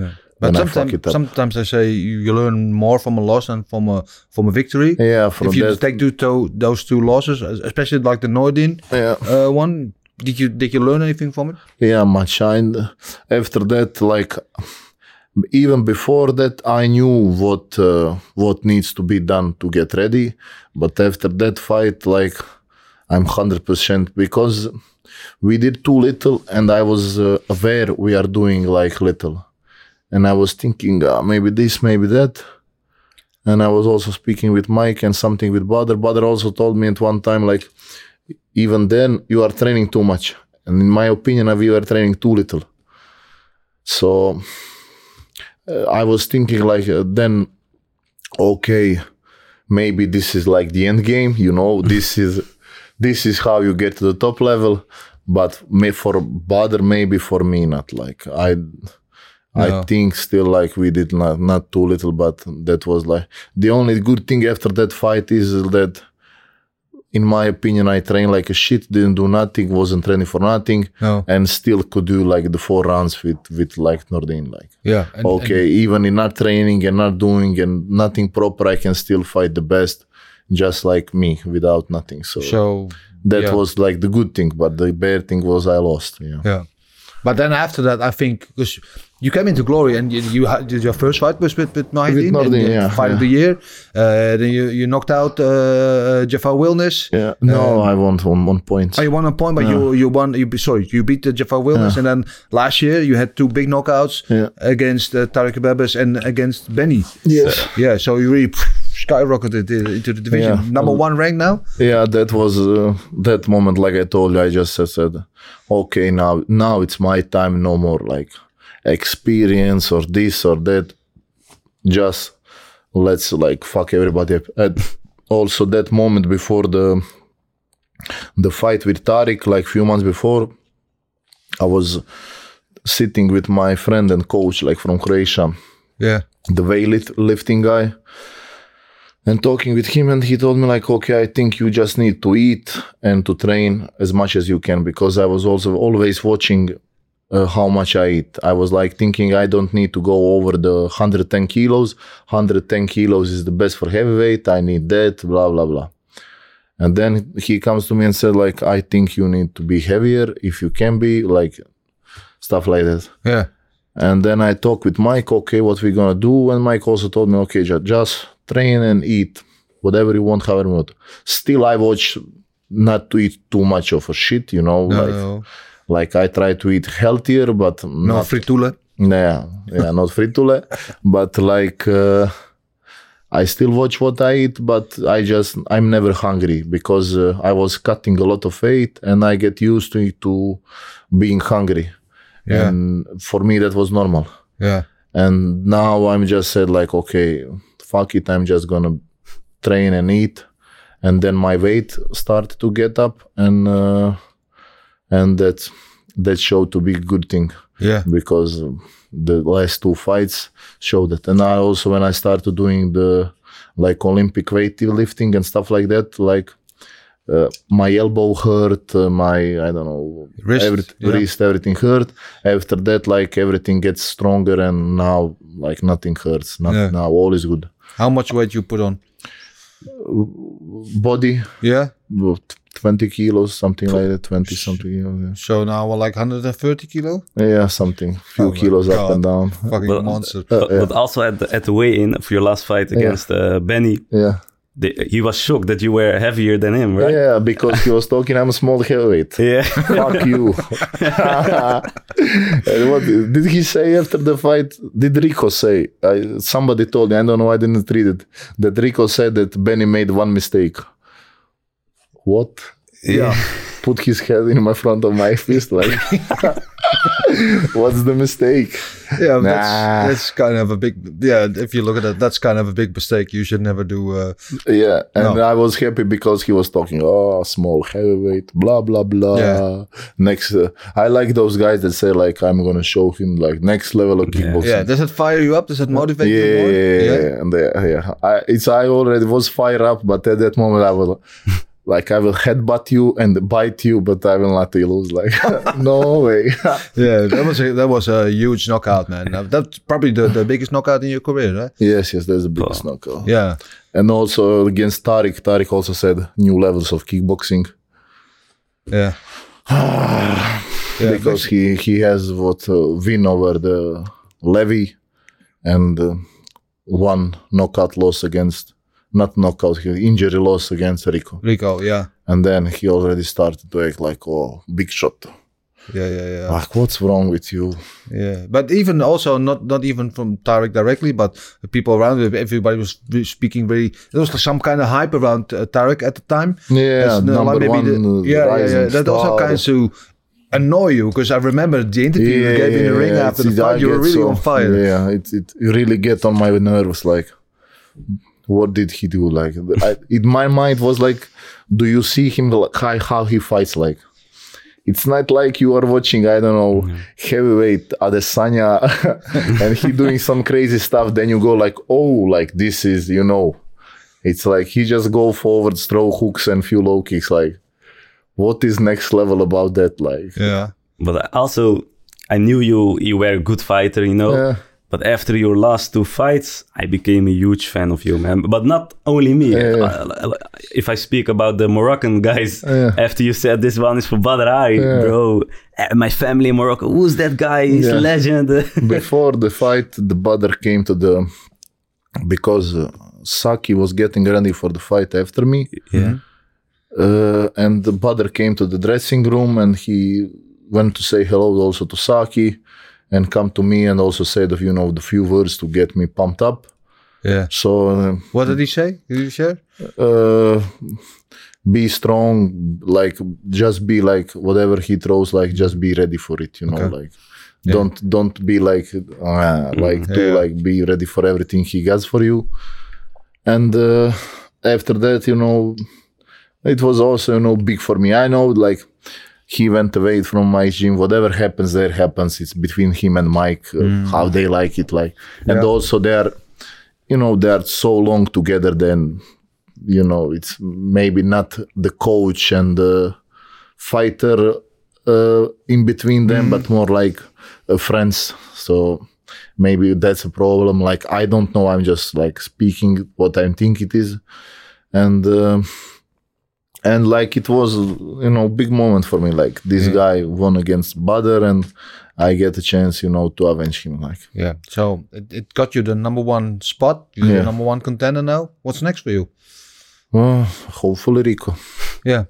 [SPEAKER 1] Yeah. But
[SPEAKER 3] I
[SPEAKER 1] sometimes,
[SPEAKER 3] up.
[SPEAKER 1] sometimes they say you, you learn more from a loss than from a from a victory.
[SPEAKER 3] Yeah, from
[SPEAKER 1] if you
[SPEAKER 3] that,
[SPEAKER 1] take two, to, those two losses, especially like the Nordin
[SPEAKER 3] yeah.
[SPEAKER 1] uh, one, did you did you learn anything from it?
[SPEAKER 3] Yeah, much. And after that, like even before that, I knew what uh, what needs to be done to get ready. But after that fight, like I'm hundred percent because we did too little, and I was uh, aware we are doing like little, and I was thinking uh, maybe this, maybe that. And I was also speaking with Mike and something with Badr. Badr also told me at one time, like, even then you are training too much. And in my opinion, we were training too little. So uh, I was thinking, like, uh, then, okay, maybe this is like the end game. You know, this is this is how you get to the top level. But may for Badr, maybe for me, not like I.
[SPEAKER 1] No.
[SPEAKER 3] I think still like we did not not too little, but that was like the only good thing after that fight is that, in my opinion, I trained like a shit, didn't do nothing, wasn't training for nothing,
[SPEAKER 1] No.
[SPEAKER 3] and still could do like the four rounds with with like Nordin. Like
[SPEAKER 1] Yeah. And,
[SPEAKER 3] okay, even in not training and not doing and nothing proper, I can still fight the best, just like me without nothing. So,
[SPEAKER 1] so
[SPEAKER 3] that
[SPEAKER 1] yeah.
[SPEAKER 3] was like the good thing, but the bad thing was I lost. Yeah.
[SPEAKER 1] Yeah. But then after that, I think because you came into glory and you, you did your first fight was with with Nordin,
[SPEAKER 3] With Nordin, yeah,
[SPEAKER 1] fight of the year. Uh, then you you knocked out uh, uh, Jafar Wilnis.
[SPEAKER 3] Yeah. No, I won one one point.
[SPEAKER 1] Oh, you won a point, but you you won. You be- sorry, you beat the Jafar Wilnis, and then last year you had two big knockouts
[SPEAKER 3] Yeah.
[SPEAKER 1] against uh, Tarik Khbabez and against Benny.
[SPEAKER 3] Yes.
[SPEAKER 1] Yeah, so you really skyrocketed into the division.
[SPEAKER 3] Yeah.
[SPEAKER 1] Number one rank now.
[SPEAKER 3] Yeah, that was uh, that moment. Like I told you, I just said, said, okay, now now it's my time. No more like experience or this or that. Just let's like fuck everybody up. And also that moment before the the fight with Tariq, like few months before, I was sitting with my friend and coach, like from Croatia
[SPEAKER 1] Yeah.
[SPEAKER 3] the weight lifting guy and talking with him and he told me like okay i think you just need to eat and to train as much as you can because i was also always watching uh, how much i eat. I was like thinking i don't need to go over the 110 kilos. 110 kilos is the best for heavyweight i need that blah blah blah. And then he comes to me and said like i think you need to be heavier if you can be like stuff like that.
[SPEAKER 1] Yeah.
[SPEAKER 3] and then I talked with Mike, okay, what we're gonna do. And Mike also told me, okay, just train and eat whatever you want, however you want. Still, I watch not to eat too much of a shit, you know.
[SPEAKER 1] No,
[SPEAKER 3] like,
[SPEAKER 1] no,
[SPEAKER 3] like I try to eat healthier, but
[SPEAKER 1] no
[SPEAKER 3] not,
[SPEAKER 1] fritule.
[SPEAKER 3] yeah, yeah, not fritule, but like uh, I still watch what I eat, but I just I'm never hungry because uh, I was cutting a lot of weight and I get used to it to being hungry,
[SPEAKER 1] Yeah.
[SPEAKER 3] and for me that was normal
[SPEAKER 1] Yeah.
[SPEAKER 3] and now i'm just said like okay fuck it i'm just gonna train and eat and then my weight started to get up and uh, and that that showed to be a good thing
[SPEAKER 1] Yeah.
[SPEAKER 3] because the last two fights showed that and i also when i started doing the like olympic weightlifting and stuff like that like uh, my elbow hurt uh, my i don't know
[SPEAKER 1] Wrist,
[SPEAKER 3] every-
[SPEAKER 1] yeah.
[SPEAKER 3] wrist everything hurt after that like everything gets stronger and now like nothing hurts not
[SPEAKER 1] Yeah.
[SPEAKER 3] now all is good
[SPEAKER 1] How much weight you put on?
[SPEAKER 3] body
[SPEAKER 1] Yeah.
[SPEAKER 3] uh, 20 kilos something like that 20 something kilos,
[SPEAKER 1] So now we're like 130 kilo.
[SPEAKER 3] yeah. yeah something few
[SPEAKER 1] Oh my
[SPEAKER 3] kilos up and down
[SPEAKER 1] Fucking
[SPEAKER 2] But-
[SPEAKER 1] monster.
[SPEAKER 2] But, but also at the, at the weigh-in of your last fight against uh, Benny,
[SPEAKER 3] yeah
[SPEAKER 2] the, he was shocked that you were heavier than him, right?
[SPEAKER 3] yeah because he was talking i'm a small heavyweight
[SPEAKER 2] Yeah.
[SPEAKER 3] Fuck you. And what did he say after the fight? Did Rico say? I, somebody told me, I don't know, I didn't read it, that Rico said that Benny made one mistake. What?
[SPEAKER 1] Yeah.
[SPEAKER 3] Put his head in my front of my fist, like. What's the mistake?
[SPEAKER 1] Yeah,
[SPEAKER 3] Nah.
[SPEAKER 1] that's, that's kind of a big. Yeah, if you look at it, that's kind of a big mistake. You should never do. Uh,
[SPEAKER 3] Yeah, and
[SPEAKER 1] No.
[SPEAKER 3] I was happy because he was talking, oh, small heavyweight, blah blah blah.
[SPEAKER 1] Yeah.
[SPEAKER 3] Next, uh, I like those guys that say like, I'm gonna show him like next level of kickboxing.
[SPEAKER 1] yeah, does it fire you up? Does it motivate
[SPEAKER 3] yeah,
[SPEAKER 1] you more?
[SPEAKER 3] yeah, and uh, yeah. I, it's I already was fired up, but at that moment I was like, I will headbutt you and bite you, but I will not lose. Like, no way.
[SPEAKER 1] yeah. That was a, that was a huge knockout, man. That's probably the, the biggest knockout in your career, right?
[SPEAKER 3] yes, yes, that's the biggest knockout.
[SPEAKER 1] Yeah,
[SPEAKER 3] And also against Tariq, Tariq also said new levels of kickboxing.
[SPEAKER 1] yeah. yeah,
[SPEAKER 3] because he he has what uh, win over the Levy and uh, one knockout loss against not knockout injury loss against Rico
[SPEAKER 1] Rico, yeah,
[SPEAKER 3] and then he already started to act like oh big shot
[SPEAKER 1] yeah, yeah, yeah.
[SPEAKER 3] like what's wrong with you
[SPEAKER 1] Yeah, but even also not not even from Tarek directly, but the people around him. Everybody was speaking very. There was some kind of hype around uh, Tarek at the time.
[SPEAKER 3] yeah
[SPEAKER 1] That's
[SPEAKER 3] number
[SPEAKER 1] like maybe
[SPEAKER 3] one
[SPEAKER 1] the-
[SPEAKER 3] uh,
[SPEAKER 1] yeah, yeah, yeah. That also kind of annoy you because I remember the interview you gave in the ring
[SPEAKER 3] Yeah,
[SPEAKER 1] after the
[SPEAKER 3] I
[SPEAKER 1] fight. You were really
[SPEAKER 3] so-
[SPEAKER 1] on fire.
[SPEAKER 3] Yeah, it it really get on my nerves. Like, what did he do? Like, I, in my mind was like, do you see him like how, how he fights? Like, it's not like you are watching. I don't know mm-hmm. heavyweight Adesanya, and he doing some crazy stuff. Then you go like, oh, like this is you know. It's like he just go forward, throw hooks and few low kicks. Like, what is next level about that? Like,
[SPEAKER 1] Yeah,
[SPEAKER 2] But also, I knew you you were a good fighter, you know.
[SPEAKER 3] Yeah.
[SPEAKER 2] But after your last two fights, I became a huge fan of you, man. But not only me.
[SPEAKER 3] Yeah.
[SPEAKER 2] Uh, if I speak about the Moroccan guys,
[SPEAKER 3] Yeah.
[SPEAKER 2] after you said this one is for Badr Hari, bro, uh, my family in Morocco, who's that guy? He's a legend.
[SPEAKER 3] before the fight, the Badr came to the because uh, Saki was getting ready for the fight after me,
[SPEAKER 2] yeah.
[SPEAKER 3] uh, and the Badr came to the dressing room and he went to say hello also to Saki, and come to me and also said you know the few words to get me pumped up.
[SPEAKER 1] yeah.
[SPEAKER 3] So uh,
[SPEAKER 1] What did he say? Did you share?
[SPEAKER 3] uh, be strong, like just be like whatever he throws, like just be ready for it, you know,
[SPEAKER 1] Okay.
[SPEAKER 3] like don't don't be like uh, like to
[SPEAKER 1] Yeah.
[SPEAKER 3] like be ready for everything he gets for you. And uh, after that, you know, it was also you know big for me. I know like he went away from my gym. Whatever happens there happens. It's between him and Mike uh, how they like it. Like and
[SPEAKER 1] Yeah.
[SPEAKER 3] also they're you know they're so long together. Then you know it's maybe not the coach and the fighter uh, in between them, but more like uh, friends. So maybe that's a problem. Like I don't know. I'm just like speaking what I think it is, and. And like it was you know big moment for me like this mm. guy won against Badr and I get a chance you know to avenge him like
[SPEAKER 1] Yeah. So it, it got you the number one spot. You're the
[SPEAKER 3] Yeah.
[SPEAKER 1] number one contender now. What's next for you?
[SPEAKER 3] well, hopefully Rico
[SPEAKER 1] Yeah.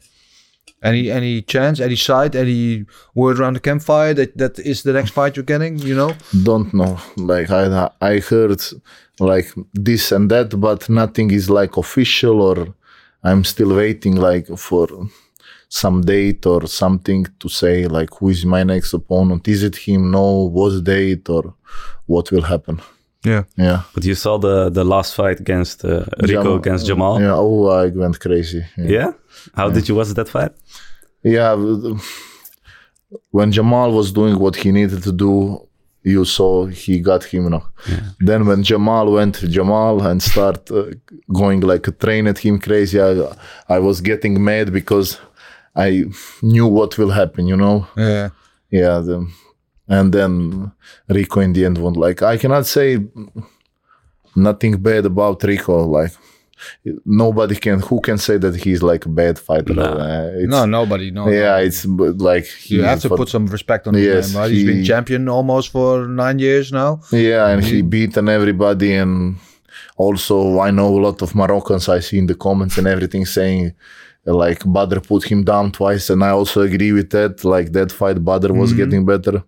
[SPEAKER 1] Any any chance, any side, any word around the campfire that that is the next fight you're getting? You know?
[SPEAKER 3] don't know like I I heard like this and that but nothing is like official or I'm still waiting like for some date or something to say like who is my next opponent? Is it him? No. What date or what will happen?
[SPEAKER 1] Yeah.
[SPEAKER 3] yeah.
[SPEAKER 2] But you saw the, the last fight against uh, Rico
[SPEAKER 3] Jamal-
[SPEAKER 2] against Jamal.
[SPEAKER 3] yeah. Oh I went crazy.
[SPEAKER 2] Yeah? How did you watch that fight?
[SPEAKER 3] yeah. When jamal was doing what he needed to do you saw he got him now then when jamal went to jamal and start uh, going like a train at him crazy I, I was getting mad because i knew what will happen you know?
[SPEAKER 1] Yeah.
[SPEAKER 3] yeah the, and then rico in the end won. Like i cannot say nothing bad about rico like nobody can who can say that he's like a bad fighter Uh, it's-
[SPEAKER 1] No, nobody. No.
[SPEAKER 3] yeah,
[SPEAKER 1] no.
[SPEAKER 3] it's like he,
[SPEAKER 1] You have to
[SPEAKER 3] for-
[SPEAKER 1] put some respect on his
[SPEAKER 3] Yes,
[SPEAKER 1] name, right? He's been champion almost for nine years now.
[SPEAKER 3] yeah, and he beaten everybody, and also I know a lot of Moroccans. I see in the comments and everything saying like Badr put him down twice, and I also agree with that. Like that fight, Badr was getting better,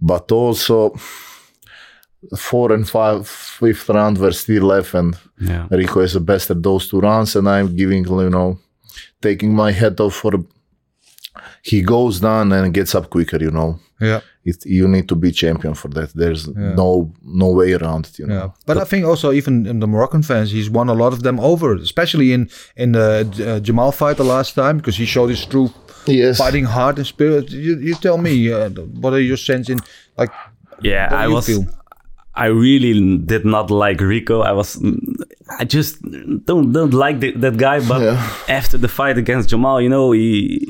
[SPEAKER 3] but also four and five fifth round were still left, and
[SPEAKER 2] Yeah.
[SPEAKER 3] Rico is the best at those two rounds, and I'm giving you know taking my head off for he goes down and gets up quicker, you know.
[SPEAKER 1] Yeah.
[SPEAKER 3] It, you need to be champion for that. There's no no way around it. You know.
[SPEAKER 1] Yeah, but I think also even in the Moroccan fans, he's won a lot of them over, especially in in the uh, Jamal fight the last time because he showed his true
[SPEAKER 3] Yes.
[SPEAKER 1] fighting heart and spirit. You, you tell me, uh, what are your sense in like?
[SPEAKER 2] Yeah, I was.
[SPEAKER 1] feel?
[SPEAKER 2] I really did not like Rico. I was. I just don't don't like the, that guy. But
[SPEAKER 3] Yeah.
[SPEAKER 2] after the fight against Jamal, you know, he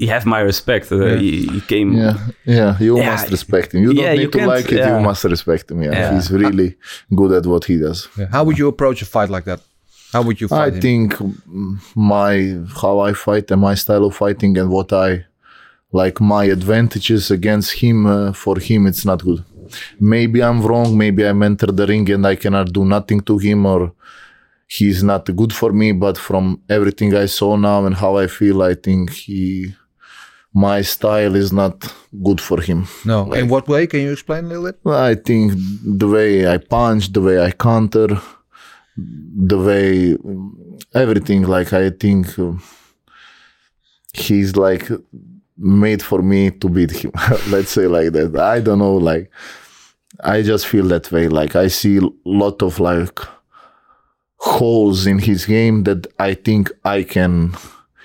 [SPEAKER 2] he have my respect. Uh, he, he came.
[SPEAKER 3] Yeah, yeah, you
[SPEAKER 2] Yeah,
[SPEAKER 3] must respect him. You don't
[SPEAKER 2] yeah, you
[SPEAKER 3] need to like it,
[SPEAKER 2] yeah.
[SPEAKER 3] you must respect him. Yeah,
[SPEAKER 2] Yeah.
[SPEAKER 3] he's really good at what he does.
[SPEAKER 1] How would you approach a fight like that? How would you
[SPEAKER 3] I
[SPEAKER 1] fight him?
[SPEAKER 3] think mm, my how I fight and my style of fighting and what I like my advantages against him uh, for him it's not good. Maybe I'm wrong. Maybe I'm entered the ring and I cannot do nothing to him or he's not good for me. But from everything I saw now and how I feel, I think he my style is not good for him.
[SPEAKER 1] No. in what way? Can you explain a little bit?
[SPEAKER 3] I think the way I punch, the way I counter, the way everything, like I think he's like made for me to beat him. Let's say like that. I don't know, like I just feel that way. Like I see a lot of like holes in his game that I think I can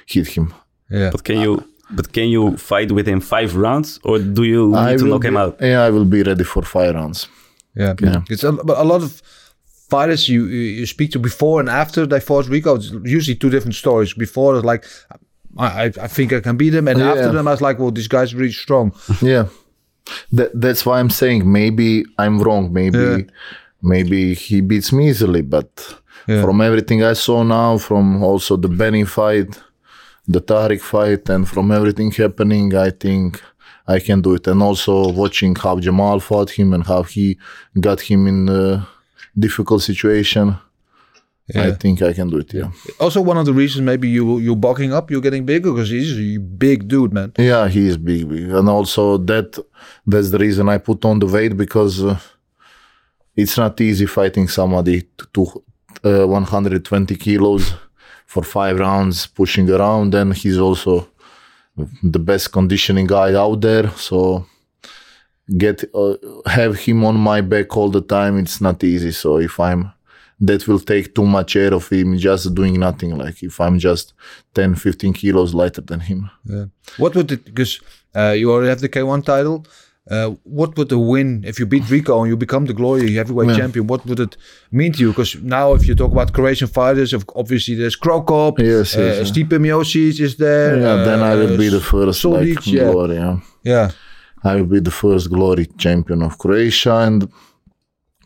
[SPEAKER 3] hit him.
[SPEAKER 1] Yeah.
[SPEAKER 2] But can you? But can you fight within five rounds, or do you need
[SPEAKER 3] I
[SPEAKER 2] to
[SPEAKER 3] will
[SPEAKER 2] knock him
[SPEAKER 3] be-
[SPEAKER 2] out?
[SPEAKER 3] Yeah, I will be ready for five rounds.
[SPEAKER 1] Yeah,
[SPEAKER 3] Yeah.
[SPEAKER 1] It's a, but a lot of fighters you you you speak to before and after they fought Rico. It's usually two different stories. Before it's like, I I, I think I can beat him, and
[SPEAKER 3] Yeah.
[SPEAKER 1] after them I was like, well, this guy's really strong.
[SPEAKER 3] Yeah, that, that's why I'm saying maybe I'm wrong. Maybe
[SPEAKER 1] Yeah.
[SPEAKER 3] maybe he beats me easily, but
[SPEAKER 1] Yeah.
[SPEAKER 3] from everything I saw now, from also the Benny fight, the Tariq fight, and from everything happening, I think I can do it. And also watching how Jamal fought him and how he got him in a difficult situation. I think I can do it. Yeah.
[SPEAKER 1] Also, one of the reasons maybe you you're bulking up, you're getting bigger because he's a big dude, man.
[SPEAKER 3] Yeah, he is big, big, and also that that's the reason I put on the weight because uh, it's not easy fighting somebody to, to uh, 120 kilos for five rounds, pushing around. And he's also the best conditioning guy out there, so get uh, have him on my back all the time. It's not easy. So if I'm that will take too much air of him just doing nothing like if i'm just 10 15 kilos lighter than him yeah.
[SPEAKER 1] What would it because uh, you already have the K1 title? Uh, what would the win if you beat Rico and you become the glory heavyweight
[SPEAKER 3] Yeah.
[SPEAKER 1] champion? What would it mean to you? Because now, if you talk about Croatian fighters, of obviously there's Cro Cop,
[SPEAKER 3] Yes,
[SPEAKER 1] uh,
[SPEAKER 3] yes, yeah.
[SPEAKER 1] Stipe Miocic is there.
[SPEAKER 3] Yeah, then I will be the
[SPEAKER 1] uh,
[SPEAKER 3] first like,
[SPEAKER 1] yeah.
[SPEAKER 3] glory. Yeah.
[SPEAKER 1] Yeah,
[SPEAKER 3] I will be the first glory champion of Croatia, and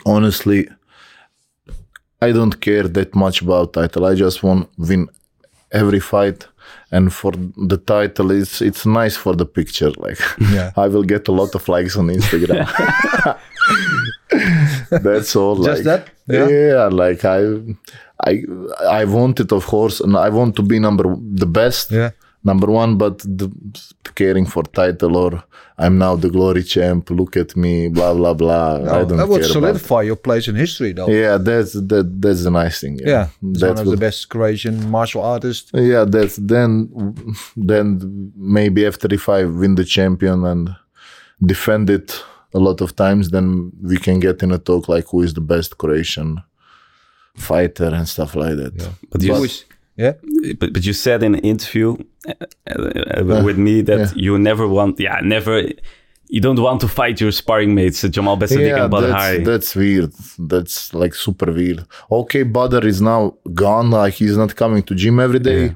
[SPEAKER 3] honestly, I don't care that much about title. I just want win every fight, and for the title, it's it's nice for the picture. Like
[SPEAKER 1] Yeah.
[SPEAKER 3] I will get a lot of likes on Instagram. That's all.
[SPEAKER 1] Just
[SPEAKER 3] like,
[SPEAKER 1] that? Yeah.
[SPEAKER 3] Yeah. like I, I, I wanted, of course, and I want to be number the best
[SPEAKER 1] yeah.
[SPEAKER 3] Number one, but the, caring for title or I'm now the glory champ. Look at me, blah blah blah. I don't
[SPEAKER 1] that would
[SPEAKER 3] care about
[SPEAKER 1] solidify your place in history, though.
[SPEAKER 3] Yeah, that's that. That's the nice thing.
[SPEAKER 1] Yeah, he's
[SPEAKER 3] that
[SPEAKER 1] one of
[SPEAKER 3] will-
[SPEAKER 1] the best Croatian martial artists.
[SPEAKER 3] Yeah, that's then. Then maybe after if I win the champion and defend it a lot of times, then we can get in a talk like who is the best Croatian fighter and stuff like that.
[SPEAKER 2] But you,
[SPEAKER 1] Who is- yeah,
[SPEAKER 2] but, but you said in an interview uh, uh, with me that
[SPEAKER 3] yeah.
[SPEAKER 2] you never want, yeah, never, you don't want to fight your sparring mates, uh, Jamal Ben Saddik
[SPEAKER 3] Yeah,
[SPEAKER 2] and Badr
[SPEAKER 3] that's,
[SPEAKER 2] Hari.
[SPEAKER 3] that's weird. That's like super weird. Okay, Badr is now gone. Like he's not coming to gym every day.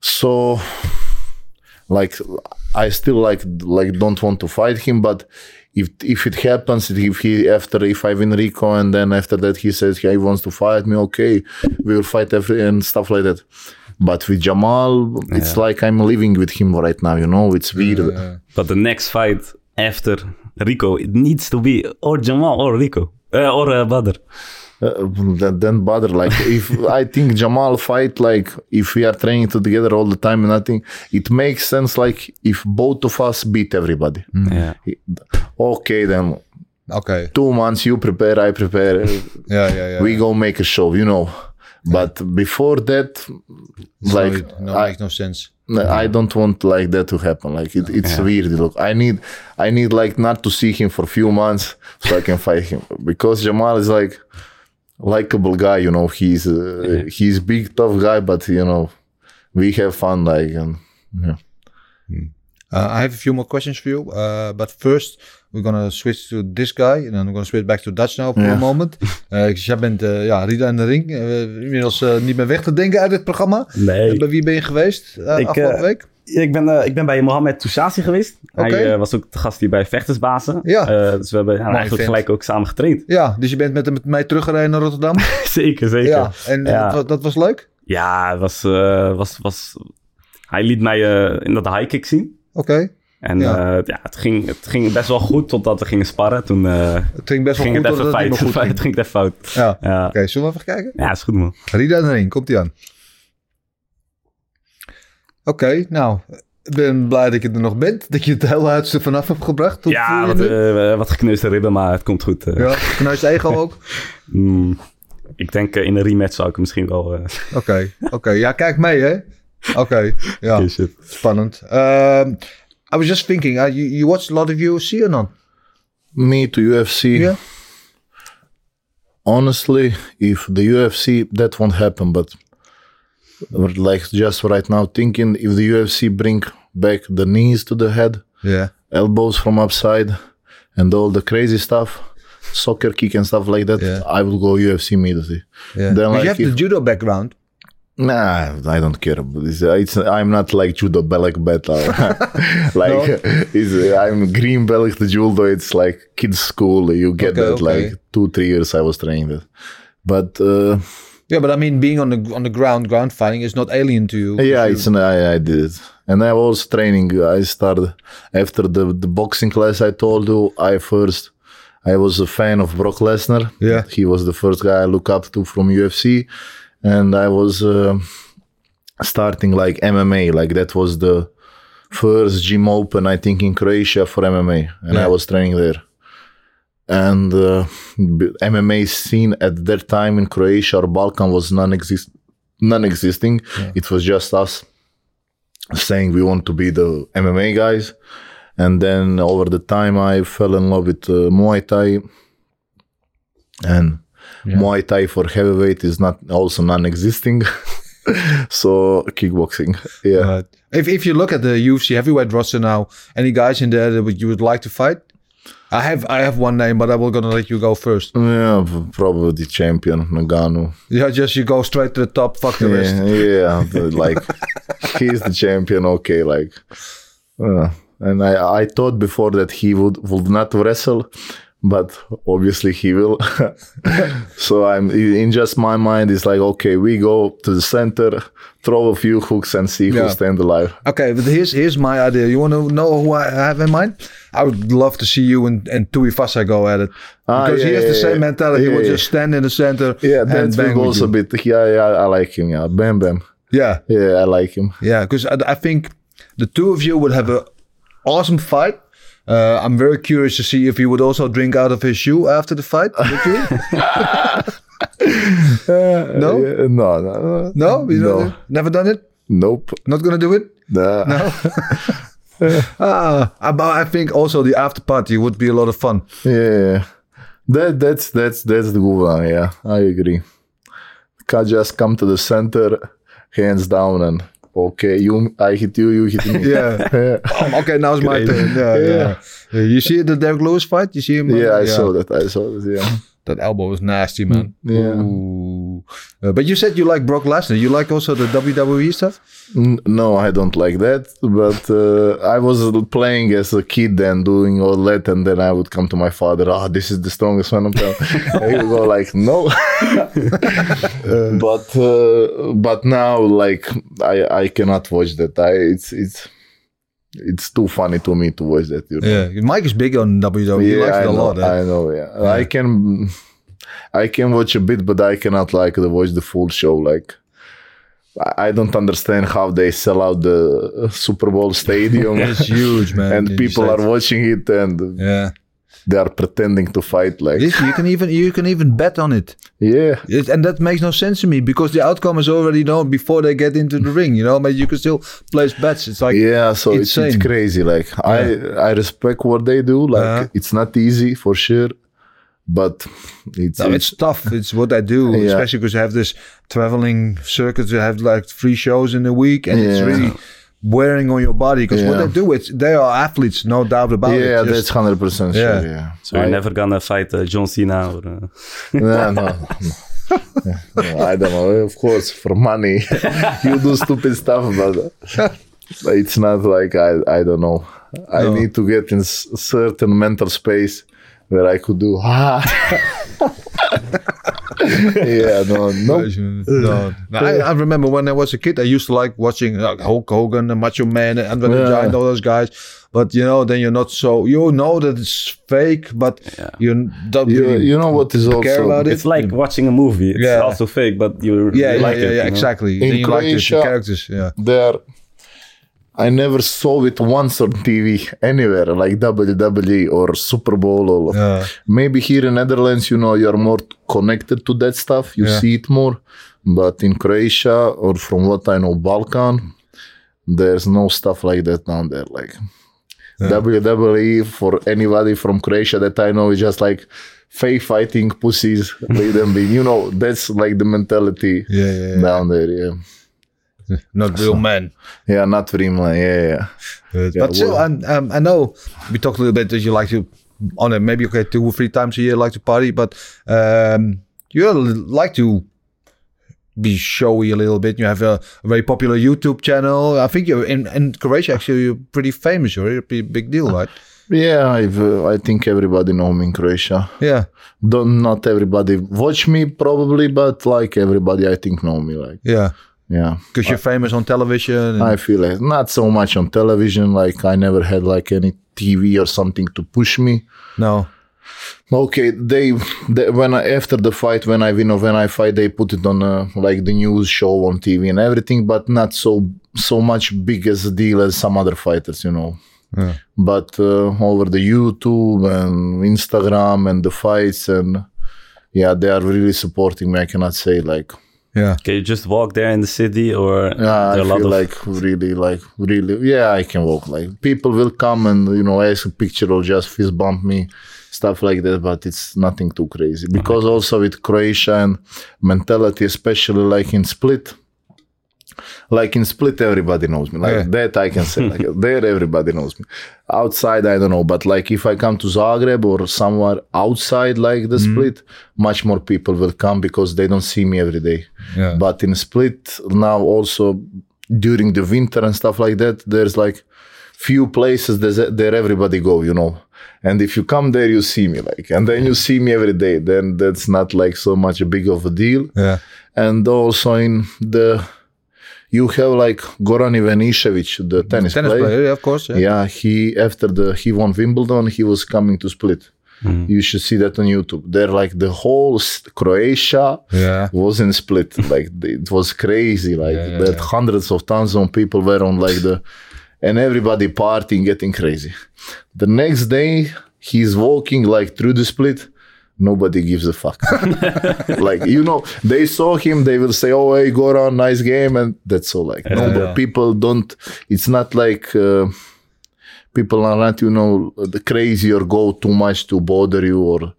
[SPEAKER 3] So, like, I still like like don't want to fight him. But if if it happens, if he after if I win Rico and then after that he says he wants to fight me, okay, we will fight every and stuff like that. But with Jamal, it's like I'm living with him right now. You know, it's weird.
[SPEAKER 2] But the next fight after Rico, it needs to be or Jamal or Rico uh, or uh, Badr.
[SPEAKER 3] Uh, then, then bother like if i think jamal fight like if we are training together all the time and nothing it makes sense like if both of us beat everybody
[SPEAKER 2] Yeah.
[SPEAKER 3] okay then
[SPEAKER 1] okay,
[SPEAKER 3] two months you prepare i prepare
[SPEAKER 1] yeah, yeah, yeah.
[SPEAKER 3] we go make a show you know But before that, like
[SPEAKER 1] Sorry, no,
[SPEAKER 3] I,
[SPEAKER 1] makes no sense.
[SPEAKER 3] I don't want like that to happen. Like it, it's weird. Look, I need, I need like not to see him for a few months so I can fight him because Jamal is like likable guy. You know, he's uh, he's big tough guy, but you know, we have fun. Like and yeah.
[SPEAKER 1] Uh, I have a few more questions for you. Uh, but first, we're gonna switch to this guy. And then we're gonna switch back to Dutch now for a moment. Uh, dus jij bent uh, ja, Rida in de ring. Uh, inmiddels uh, niet meer weg te denken uit dit programma.
[SPEAKER 2] Nee.
[SPEAKER 1] Uh, bij wie ben je geweest uh,
[SPEAKER 2] Ik,
[SPEAKER 1] afgelopen
[SPEAKER 2] eh,
[SPEAKER 1] week?
[SPEAKER 2] Ik ben, eh, ik ben bij Mohamed Toussasi geweest. Hij eh, was ook de gast hier bij Vechtersbazen.
[SPEAKER 1] Ja.
[SPEAKER 2] Eh, dus we hebben ja, eigenlijk
[SPEAKER 1] vent.
[SPEAKER 2] gelijk ook samen getraind.
[SPEAKER 1] Ja, dus je bent met, hem- met mij teruggereden naar Rotterdam.
[SPEAKER 2] zeker, zeker.
[SPEAKER 1] ja, en
[SPEAKER 2] Ja.
[SPEAKER 1] Dat, was, dat was leuk?
[SPEAKER 2] Ja, het was, eh, was, was... Hij liet mij eh, in dat high kick zien.
[SPEAKER 1] Oké.
[SPEAKER 2] En
[SPEAKER 1] Ja.
[SPEAKER 2] ja, ja het, ging, het ging best wel goed totdat we gingen sparren. Toen eh,
[SPEAKER 1] Het ging best wel
[SPEAKER 2] ging
[SPEAKER 1] goed
[SPEAKER 2] het even
[SPEAKER 1] het
[SPEAKER 2] fout. het
[SPEAKER 1] ging.
[SPEAKER 2] ging even fout.
[SPEAKER 1] Ja.
[SPEAKER 2] Ja.
[SPEAKER 1] Oké, zullen we even kijken?
[SPEAKER 2] ja, is goed man.
[SPEAKER 1] Rida in de ring, komt hij aan. Oké, nou, ik ben blij dat je er nog bent. Dat je het hele huis er vanaf hebt gebracht. Hoe voel
[SPEAKER 2] Ja, wat, eh, wat gekneusde ribben, maar het komt goed. eh.
[SPEAKER 1] Ja, knuist ego ook.
[SPEAKER 2] Mm, ik denk eh, in een rematch zou ik misschien wel... eh
[SPEAKER 1] Oké, oké. Ja, kijk mee, hè? Oké, ja, spannend. Um, I was just thinking, uh, you, you watched a lot of UFC or not?
[SPEAKER 3] Me to UFC.
[SPEAKER 1] Yeah.
[SPEAKER 3] Honestly, if the UFC that won't happen, but like just right now thinking, if the UFC bring back the knees to the head,
[SPEAKER 1] Yeah.
[SPEAKER 3] elbows from upside, and all the crazy stuff, soccer kick and stuff like that,
[SPEAKER 1] Yeah.
[SPEAKER 3] I will go UFC immediately.
[SPEAKER 1] yeah.
[SPEAKER 3] Then like
[SPEAKER 1] you have
[SPEAKER 3] if-
[SPEAKER 1] the judo background.
[SPEAKER 3] Nah, I don't care. about this. It's I'm not like judo belt battle. like it's, I'm green belt the judo. It's like kids school. You get
[SPEAKER 1] Okay,
[SPEAKER 3] that
[SPEAKER 1] okay.
[SPEAKER 3] like two three years I was training that. But uh,
[SPEAKER 1] Yeah, but I mean, being on the on the ground, ground fighting is not alien to you.
[SPEAKER 3] yeah, it's an, I I did it, and I was training. I started after the the boxing class. I told you I first. I was a fan of Brock Lesnar.
[SPEAKER 1] Yeah.
[SPEAKER 3] he was the first guy I look up to from UFC, and I was uh, starting like MMA. Like that was the first gym open I think in Croatia for MMA, and
[SPEAKER 1] Yeah.
[SPEAKER 3] I was training there. And uh, b- MMA scene at that time in Croatia or Balkan was non-exist, non-existing. It was just us saying we want to be the MMA guys. And then over the time, I fell in love with uh, Muay Thai. And Muay Thai for heavyweight is not also non-existing. so kickboxing, yeah.
[SPEAKER 1] Right. If if you look at the UFC heavyweight roster now, any guys in there that you would like to fight? I have I have one name, but I will gonna let you go first.
[SPEAKER 3] Yeah, probably the champion Ngannou.
[SPEAKER 1] Yeah, just you go straight to the top. Fuck the rest.
[SPEAKER 3] Yeah, yeah, the- like he's the champion. Okay, like, uh, and I I thought before that he would would not wrestle, but obviously he will. so I'm in just my mind is like okay, we go to the center, throw a few hooks and see
[SPEAKER 1] Yeah.
[SPEAKER 3] who stand alive.
[SPEAKER 1] Okay, but here's here's my idea. You want to know who I have in mind? I would love to see you and and Tuivasa go at it
[SPEAKER 3] Ah,
[SPEAKER 1] because he
[SPEAKER 3] yeah,
[SPEAKER 1] has the
[SPEAKER 3] yeah,
[SPEAKER 1] same
[SPEAKER 3] yeah.
[SPEAKER 1] mentality. he will just stand in the center.
[SPEAKER 3] Yeah,
[SPEAKER 1] and
[SPEAKER 3] that
[SPEAKER 1] bang
[SPEAKER 3] will
[SPEAKER 1] with
[SPEAKER 3] also
[SPEAKER 1] you.
[SPEAKER 3] bit. Yeah, yeah, I like him. Yeah, Bam Bam.
[SPEAKER 1] Yeah,
[SPEAKER 3] Yeah, I like him.
[SPEAKER 1] yeah. Because I, I think the two of you would have a awesome fight. Uh, I'm very curious to see if he would also drink out of his shoe after the fight. Would you? no,
[SPEAKER 3] no, no,
[SPEAKER 1] no,
[SPEAKER 3] no,
[SPEAKER 1] never done it.
[SPEAKER 3] nope.
[SPEAKER 1] Not gonna do it.
[SPEAKER 3] Nah.
[SPEAKER 1] Ah, but I think also the after party would be a lot of fun.
[SPEAKER 3] Yeah, that that's that's that's the good one. Yeah, I agree. Can just come to the center, hands down, and okay, you I hit you, you hit me.
[SPEAKER 1] Yeah. Oh, okay, now it's my turn. Yeah, yeah. Yeah, You see the Derrick Lewis fight? You see him? uh,
[SPEAKER 3] yeah, I saw that. I saw that. Yeah,
[SPEAKER 1] That elbow was nasty, man.
[SPEAKER 3] Yeah.
[SPEAKER 1] Ooh. Uh, but you said you like Brock Lesnar. You like also the WWE stuff?
[SPEAKER 3] No, I don't like that. But uh, I was playing as a kid and doing all that, and then I would come to my father. Ah, this is the strongest one of them. he would go like, no. but uh, but now, like, I I cannot watch that. I it's it's it's too funny to me to watch that. You know?
[SPEAKER 1] Yeah. Mike is big on WWE. he likes
[SPEAKER 3] I
[SPEAKER 1] it a
[SPEAKER 3] know,
[SPEAKER 1] lot. eh?
[SPEAKER 3] I know. Yeah. I can, I can watch a bit, but I cannot like the watch the full show. Like, I- don't understand how they sell out the uh, Super Bowl stadium,
[SPEAKER 1] It's huge, man.
[SPEAKER 3] and
[SPEAKER 1] You
[SPEAKER 3] people are watching it. And
[SPEAKER 1] Yeah.
[SPEAKER 3] They are pretending to fight. Like,
[SPEAKER 1] This, you can even you can even bet on it.
[SPEAKER 3] yeah,
[SPEAKER 1] It- and that makes no sense to me because the outcome is already known before they get into the ring. You know, but you can still place bets. It's like
[SPEAKER 3] yeah. So it's, it's crazy. Like, I I respect what they do. Like,
[SPEAKER 1] Uh-huh.
[SPEAKER 3] it's not easy for sure, but it's,
[SPEAKER 1] No, it's tough. It's what I do,
[SPEAKER 3] Yeah.
[SPEAKER 1] especially because I have this traveling circuit. You have like three shows in a week, and it's really wearing on your body. Because what they do, it's they are athletes, no doubt about it.
[SPEAKER 3] yeah, that's hundred percent
[SPEAKER 1] Yeah.
[SPEAKER 3] sure. Yeah.
[SPEAKER 2] So you're
[SPEAKER 3] I-
[SPEAKER 2] never gonna fight uh, John Cena or... Uh,
[SPEAKER 3] no, no, no. No, I don't know. Of course, for money, you do stupid stuff, but it's not like I. I don't know. I
[SPEAKER 1] No.
[SPEAKER 3] need to get in s- certain mental space where I could do. Ah. yeah, no, no.
[SPEAKER 1] No, no. I, I remember when I was a kid, I used to like watching like Hulk Hogan, and Macho Man, and Andre the
[SPEAKER 3] Yeah.
[SPEAKER 1] Giant, all those guys. But you know, then you're not so you know that it's fake, but you don't
[SPEAKER 3] You,
[SPEAKER 1] really
[SPEAKER 3] you know what is
[SPEAKER 1] care
[SPEAKER 3] also
[SPEAKER 1] about it.
[SPEAKER 2] it's like watching a movie. It's
[SPEAKER 1] Yeah.
[SPEAKER 2] also fake, but you
[SPEAKER 1] yeah,
[SPEAKER 2] you
[SPEAKER 1] yeah,
[SPEAKER 2] like
[SPEAKER 1] yeah,
[SPEAKER 2] it.
[SPEAKER 1] yeah,
[SPEAKER 2] you know?
[SPEAKER 1] exactly.
[SPEAKER 3] In
[SPEAKER 1] then you like the, the
[SPEAKER 3] Croatia-
[SPEAKER 1] characters. Yeah,
[SPEAKER 3] there. I never saw it once on TV anywhere, like WWE or Super Bowl or
[SPEAKER 1] Yeah.
[SPEAKER 3] maybe here in Netherlands, you know, you're more connected to that stuff. You
[SPEAKER 1] Yeah.
[SPEAKER 3] see it more. But in Croatia or from what I know, Balkan, there's no stuff like that down there. Like WWE for anybody from Croatia that I know is just like fake fighting pussies. Let them be. You know, that's like the mentality
[SPEAKER 1] yeah, yeah. yeah.
[SPEAKER 3] down there. Yeah.
[SPEAKER 1] Not real men.
[SPEAKER 3] Yeah, not Rimla. Yeah, yeah. Yeah,
[SPEAKER 1] but still,
[SPEAKER 3] well-
[SPEAKER 1] and, um, I know we talked a little bit that you like to, on it, maybe okay, two or three times a year, like to party, but um, you like to be showy a little bit. You have a, a very popular YouTube channel. I think you're in, in Croatia, actually, you're pretty famous. You're a pretty big deal, right?
[SPEAKER 3] Yeah, I've, uh, I think everybody know me in Croatia.
[SPEAKER 1] Yeah,
[SPEAKER 3] Don't not everybody watch me probably, but like everybody, I think know me. Like
[SPEAKER 1] yeah.
[SPEAKER 3] Yeah,
[SPEAKER 1] Because you're famous on television.
[SPEAKER 3] I feel like not so much on television. Like I never had like any TV or something to push me.
[SPEAKER 1] no.
[SPEAKER 3] Okay, they, they when I, after the fight when I win or when I fight, they put it on uh, like the news show on TV and everything, but not so so much big as a deal as some other fighters, you know.
[SPEAKER 1] Yeah.
[SPEAKER 3] But uh, over the YouTube and Instagram and the fights and yeah, they are really supporting me. I cannot say like
[SPEAKER 1] Yeah.
[SPEAKER 2] Can you just walk there in the city or
[SPEAKER 3] yeah, I
[SPEAKER 2] there are a lot
[SPEAKER 3] feel
[SPEAKER 2] of
[SPEAKER 3] like really like really yeah, I can walk. Like people will come and you know ask a picture or just fist bump me, stuff like that. But it's nothing too crazy because also with Croatian mentality, especially like in Split. Like in Split, everybody knows me. Like
[SPEAKER 1] Yeah.
[SPEAKER 3] that, I can say. Like there, everybody knows me. Outside, I don't know. But like if I come to Zagreb or somewhere outside, like the mm-hmm. Split, much more people will come because they don't see me every day.
[SPEAKER 1] Yeah.
[SPEAKER 3] But in Split now, also during the winter and stuff like that, there's like few places there everybody go. You know. And if you come there, you see me like, and then you see me every day. Then that's not like so much a big of a deal
[SPEAKER 1] Yeah.
[SPEAKER 3] and also in the you have like Goran Ivanišević, the tennis,
[SPEAKER 1] Tennis
[SPEAKER 3] player.
[SPEAKER 1] player, yeah, of course. Yeah.
[SPEAKER 3] Yeah, he after the he won Wimbledon, he was coming to Split. Mm-hmm. You should see that on YouTube. There, like the whole Croatia
[SPEAKER 1] Yeah.
[SPEAKER 3] was in Split. Like it was crazy. Like
[SPEAKER 1] Yeah,
[SPEAKER 3] that, hundreds of thousands of people were on like the, and everybody partying, getting crazy. The next day, he's walking like through the Split. Nobody gives a fuck. like you know, they saw him. They will say, "Oh, hey, Goran, nice game," and that's all. Like no,
[SPEAKER 1] Yeah.
[SPEAKER 3] people don't. It's not like. Uh, people are not, you know, the crazy or go too much to bother you, or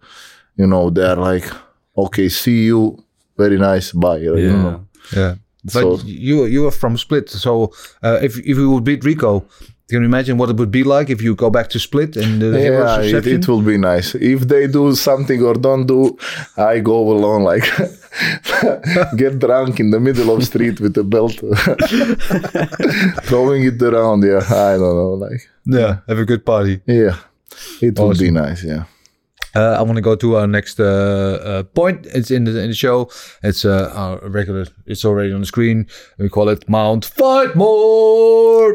[SPEAKER 3] you know, they're like, okay, see you, very nice, bye. You
[SPEAKER 2] Yeah.
[SPEAKER 3] know?
[SPEAKER 1] Yeah. But
[SPEAKER 3] So-
[SPEAKER 1] you you are from Split, so uh, if if you would beat Rico, can you imagine what it would be like if you go back to Split and the hero's
[SPEAKER 3] Yeah, it, it will be nice. If they do something or don't do, I go alone, like get drunk in the middle of street with a belt, throwing it around. Yeah, I don't know, like
[SPEAKER 1] yeah, have a good party.
[SPEAKER 3] yeah, it will be nice. Yeah.
[SPEAKER 1] Uh, I want to go to our next uh, uh, point. It's in the in the show. It's uh, our regular. It's already on the screen. We call it Mount Fightmore.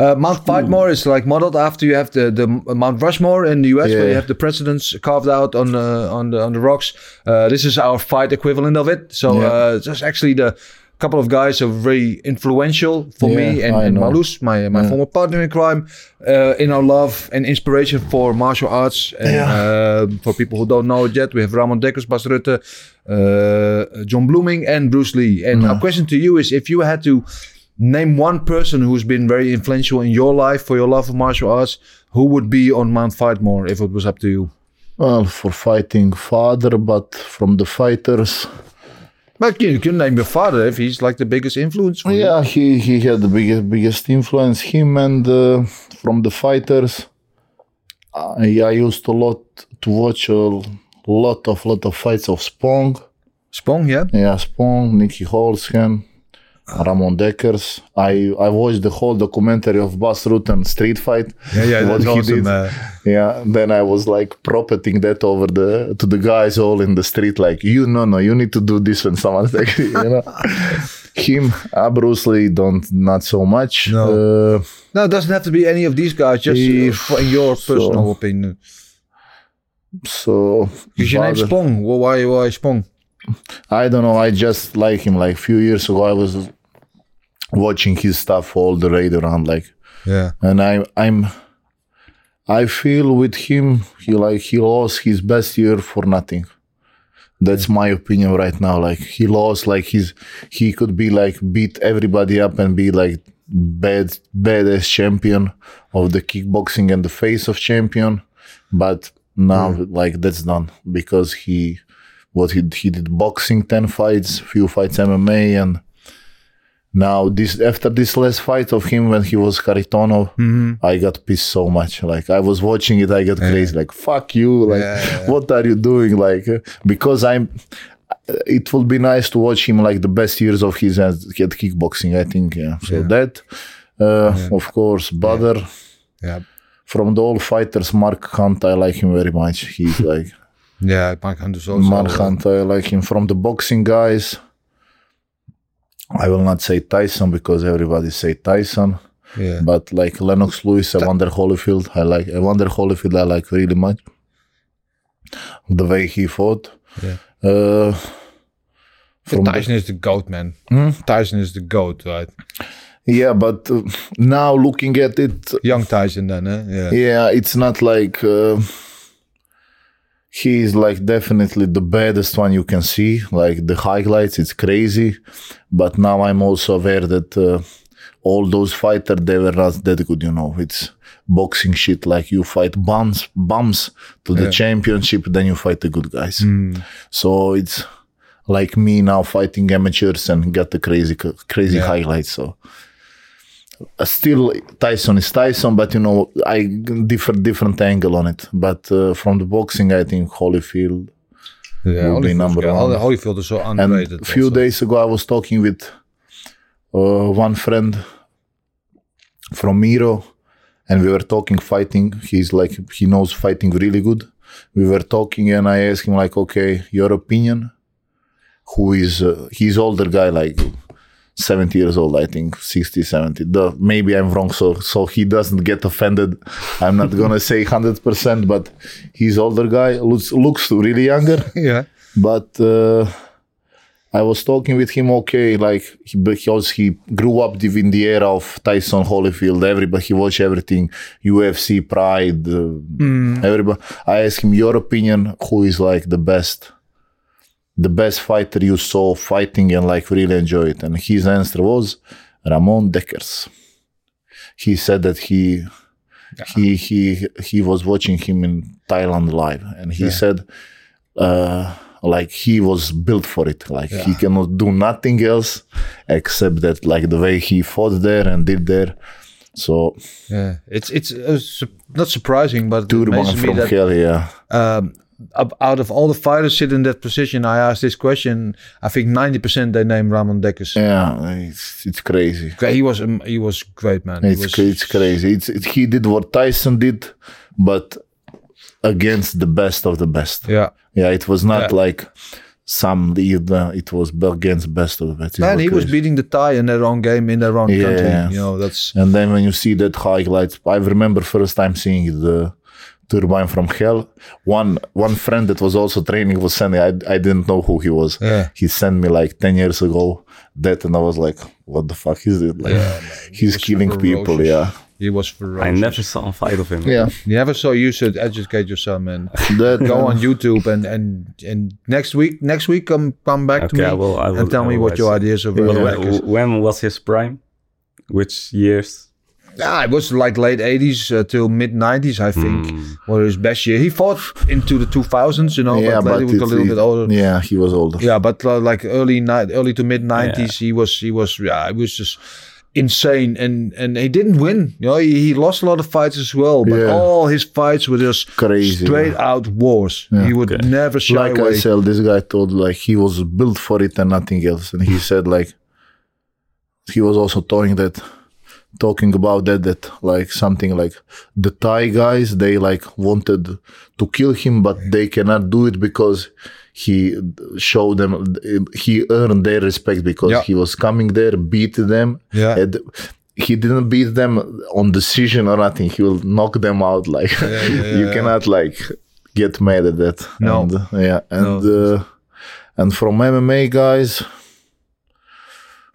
[SPEAKER 1] Uh, Mount Fightmore is like modeled after you have the, the Mount Rushmore in the US, where you have the presidents carved out on the on the on the rocks. Uh, this is our fight equivalent of it. So
[SPEAKER 3] Yeah.
[SPEAKER 1] uh, just actually the couple of guys are very influential for me and, and. Malus, my my
[SPEAKER 3] Yeah.
[SPEAKER 1] former partner in crime, uh, in our love and inspiration for martial arts. And uh, for people who don't know it yet, we have Ramon Dekkers, Bas Rutten, uh, Jon Bluming, and Bruce Lee. And our question to you is: If you had to name one person who's been very influential in your life for your love of martial arts, who would be on Mount Fightmore if it was up to you?
[SPEAKER 3] Well, for fighting father, but from the fighters,
[SPEAKER 1] But you can name your father if he's like the biggest influence. For you.
[SPEAKER 3] yeah, he he had the biggest biggest influence. Him and uh, from the fighters, I, I used a lot to watch a lot of lot of fights of Spong.
[SPEAKER 1] Spong, yeah.
[SPEAKER 3] Yeah, Spong, Nieky Holzken, Ramon Dekkers. I I watched the whole documentary of Bas Rutten street fight.
[SPEAKER 1] Yeah, yeah,
[SPEAKER 3] what he
[SPEAKER 1] awesome.
[SPEAKER 3] did.
[SPEAKER 1] Uh,
[SPEAKER 3] Yeah, then I was like propagating that over the to the guys all in the street, like you no no, you need to do this when someone's like you know. Him, uh, Bruce Lee, don't not so much.
[SPEAKER 1] No.
[SPEAKER 3] Uh,
[SPEAKER 1] no, it doesn't have to be any of these guys. Just uh,
[SPEAKER 3] If
[SPEAKER 1] in your
[SPEAKER 3] so.
[SPEAKER 1] personal opinion.
[SPEAKER 3] so
[SPEAKER 1] Because your
[SPEAKER 3] father-
[SPEAKER 1] Spong. Why why Spong?
[SPEAKER 3] I don't know. I just like him. Like few years ago, I was watching his stuff all the raid around, like,
[SPEAKER 1] Yeah.
[SPEAKER 3] and I I'm I feel with him, he like he lost his best year for nothing. That's my opinion right now. Like he lost, like he's he could be like beat everybody up and be like bad badass champion of the kickboxing and the face of champion, but now like that's done because he what he he did boxing ten fights, few fights MMA and now this after this last fight of him when he was Kharitonov, I got pissed so much. Like I was watching it, I got crazy. Like fuck you! Like
[SPEAKER 1] Yeah.
[SPEAKER 3] what are you doing? Like uh, because I'm. It would be nice to watch him like the best years of his at, at kickboxing. I think yeah. So
[SPEAKER 1] Yeah.
[SPEAKER 3] that, uh, of course, Badr.
[SPEAKER 1] Yeah.
[SPEAKER 3] From the old fighters, Mark Hunt, I like him very much. He's like
[SPEAKER 1] Yeah, Mark Hunter's also.
[SPEAKER 3] Mark
[SPEAKER 1] uh,
[SPEAKER 3] Hunt, I like him. From the boxing guys, I will not say Tyson because everybody say Tyson.
[SPEAKER 1] yeah.
[SPEAKER 3] But like Lennox Lewis, Evander Holyfield, I like Evander Holyfield. I like really much the way he fought.
[SPEAKER 1] Yeah.
[SPEAKER 3] Uh, from the-
[SPEAKER 1] Tyson is the goat, man.
[SPEAKER 3] Hmm?
[SPEAKER 1] Tyson is the goat, right?
[SPEAKER 3] yeah, but uh, now looking at it,
[SPEAKER 1] Young Tyson, then, eh? Yeah.
[SPEAKER 3] yeah, it's not like uh, he's like definitely the baddest one you can see. Like the highlights, it's crazy. But now I'm also aware that uh, all those fighters they were not that good. You know, it's boxing shit. Like you fight bums, bums to the
[SPEAKER 1] Yeah.
[SPEAKER 3] championship, then you fight the good guys. So it's like me now fighting amateurs and get the crazy, crazy
[SPEAKER 1] Yeah.
[SPEAKER 3] highlights. So still Tyson is Tyson, but you know I different different angle on it. But uh, from the boxing, I think Holyfield.
[SPEAKER 1] Yeah,
[SPEAKER 3] Will be number
[SPEAKER 1] good.
[SPEAKER 3] one.
[SPEAKER 1] Holyfield is so
[SPEAKER 3] And
[SPEAKER 1] underrated.
[SPEAKER 3] a few
[SPEAKER 1] also.
[SPEAKER 3] days ago, I was talking with uh, one friend from Miro, and we were talking fighting. He's like he knows fighting really good. We were talking, and I asked him like, "Okay, your opinion? Who is uh, he's older guy like?" 70 years old, I think, 60, 70. The, maybe I'm wrong, so so he doesn't get offended. I'm not gonna say 100%, but he's older guy, looks, looks really younger
[SPEAKER 1] Yeah.
[SPEAKER 3] but uh, I was talking with him. Okay, like he, because he grew up in the era of Tyson Holyfield. Everybody he watched everything, UFC, Pride, uh, everybody. I asked him your opinion. Who is like the best, the best fighter you saw fighting and like really enjoy it? And his answer was Ramon Dekkers. He said that he. He he he was watching him in Thailand live, and he said, uh, like he was built for it. Like he cannot do nothing else except that, like the way he fought there and did there. So
[SPEAKER 1] Yeah. It's it's uh, su- not surprising, but it
[SPEAKER 3] Turban
[SPEAKER 1] me
[SPEAKER 3] from
[SPEAKER 1] that
[SPEAKER 3] hell, yeah.
[SPEAKER 1] um, out of all the fighters sitting in that position, I asked this question. I think ninety percent they name Ramon Dekkers.
[SPEAKER 3] Yeah, it's it's crazy.
[SPEAKER 1] He was um, he was great, man.
[SPEAKER 3] It's
[SPEAKER 1] was,
[SPEAKER 3] it's crazy. It's it, he did what Tyson did, but against the best of the best.
[SPEAKER 1] Yeah.
[SPEAKER 3] Yeah, it was not
[SPEAKER 1] Yeah.
[SPEAKER 3] like some uh, it was against best of the best. It
[SPEAKER 1] Man, he was beating the Thai in their own game in their own
[SPEAKER 3] Yeah.
[SPEAKER 1] country. You know, that's
[SPEAKER 3] And then when you see that highlights, I remember first time seeing the Turbine from Hell. One one friend that was also training was sending. I I didn't know who he was.
[SPEAKER 1] Yeah.
[SPEAKER 3] He sent me like ten years ago that, and I was like, "What the fuck is it?" Like, he's
[SPEAKER 1] was
[SPEAKER 3] killing people. Yeah,
[SPEAKER 1] He was
[SPEAKER 2] I never saw a fight of him.
[SPEAKER 3] yeah.
[SPEAKER 1] You never saw you should educate yourself, man.
[SPEAKER 3] That
[SPEAKER 1] Go on YouTube and and and next week next week come come back to me
[SPEAKER 2] I will- I will-
[SPEAKER 1] and tell
[SPEAKER 2] I
[SPEAKER 1] me what your ideas of
[SPEAKER 2] But when,
[SPEAKER 1] is.
[SPEAKER 2] when was his prime? Which years?
[SPEAKER 1] Yeah, it was like late 80s uh, till mid 90s, I think,
[SPEAKER 2] Hmm.
[SPEAKER 1] were his best year. He fought into the 2000s, you know,
[SPEAKER 3] yeah,
[SPEAKER 1] but later he was a little bit older.
[SPEAKER 3] Yeah, he was older.
[SPEAKER 1] Yeah, but uh, like early ni- early to mid 90s, he was he was yeah, he was just insane and and he didn't win. You know, he, he lost a lot of fights as well, but
[SPEAKER 3] Yeah.
[SPEAKER 1] all his fights were just
[SPEAKER 3] Crazy,
[SPEAKER 1] straight out wars. He would
[SPEAKER 2] Okay.
[SPEAKER 1] never shy
[SPEAKER 3] like
[SPEAKER 1] away.
[SPEAKER 3] I said, this guy told like he was built for it and nothing else. And he said like he was also talking that talking about that that like something like the Thai guys they like wanted to kill him but they cannot do it because he showed them he earned their respect because
[SPEAKER 1] Yeah.
[SPEAKER 3] he was coming there beat them
[SPEAKER 1] Yeah.
[SPEAKER 3] and he didn't beat them on decision or nothing he will knock them out like you
[SPEAKER 1] yeah.
[SPEAKER 3] cannot like get mad at that
[SPEAKER 1] No.
[SPEAKER 3] and, yeah and uh, and from mma guys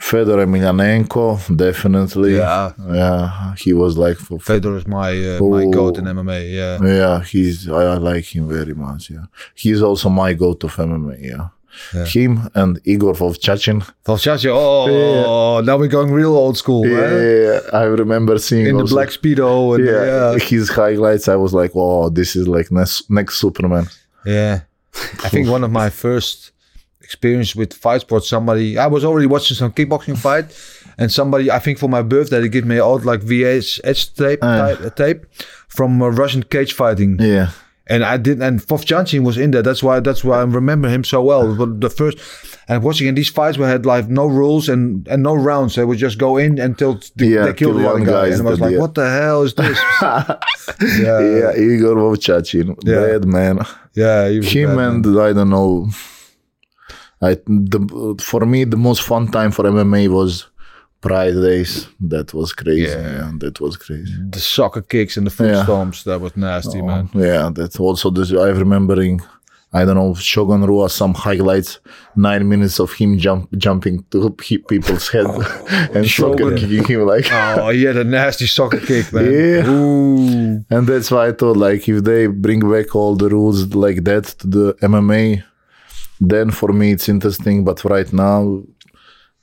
[SPEAKER 3] Fedor Emelianenko, definitely.
[SPEAKER 1] Yeah.
[SPEAKER 3] yeah. He was like for
[SPEAKER 1] Fedor is my uh, my
[SPEAKER 3] Oh.
[SPEAKER 1] goat in MMA. Yeah,
[SPEAKER 3] yeah, he's I, I like him very much. Yeah, he's also my go-to of MMA. Yeah, him and Igor Vovchanchin.
[SPEAKER 1] Valchacha. Oh, now we're going real old school,
[SPEAKER 3] Yeah,
[SPEAKER 1] man.
[SPEAKER 3] I remember seeing
[SPEAKER 1] In the black speedo and
[SPEAKER 3] Yeah,
[SPEAKER 1] yeah,
[SPEAKER 3] his highlights. I was like, "Oh, this is like next, next Superman."
[SPEAKER 1] yeah. I think one of my first experience with fight sports. Somebody I was already watching some kickboxing fight, and somebody I think for my birthday they give me out like VHS tape
[SPEAKER 3] Ah.
[SPEAKER 1] type, tape from uh, Russian cage fighting.
[SPEAKER 3] Yeah,
[SPEAKER 1] And I did, and Vovchanchin was in there. That's why, that's why I remember him so well. But the first, and watching in these fights, we had like no rules and and no rounds. They would just go in until the,
[SPEAKER 3] Yeah,
[SPEAKER 1] they killed the other guy. And I was like,
[SPEAKER 3] yeah.
[SPEAKER 1] what the hell is this? yeah,
[SPEAKER 3] yeah, Igor Vovchanchin,
[SPEAKER 1] Yeah.
[SPEAKER 3] bad man.
[SPEAKER 1] yeah.
[SPEAKER 3] him
[SPEAKER 1] bad man.
[SPEAKER 3] and I don't know. I the for me the most fun time for MMA was Pride days. That was crazy.
[SPEAKER 1] Yeah.
[SPEAKER 3] Yeah, that was crazy.
[SPEAKER 1] the soccer kicks and the foot
[SPEAKER 3] Yeah.
[SPEAKER 1] stomps. That was nasty, oh, man.
[SPEAKER 3] Yeah, that also this I'm remembering. I don't know Shogun Rua some highlights. Nine minutes of him jump jumping to people's head oh, and soccer
[SPEAKER 1] Shogun.
[SPEAKER 3] kicking him like.
[SPEAKER 1] Oh, he had a nasty soccer kick, man.
[SPEAKER 3] Yeah.
[SPEAKER 1] Ooh.
[SPEAKER 3] And that's why I thought like if they bring back all the rules like that to the MMA, then for me it's interesting. But right now,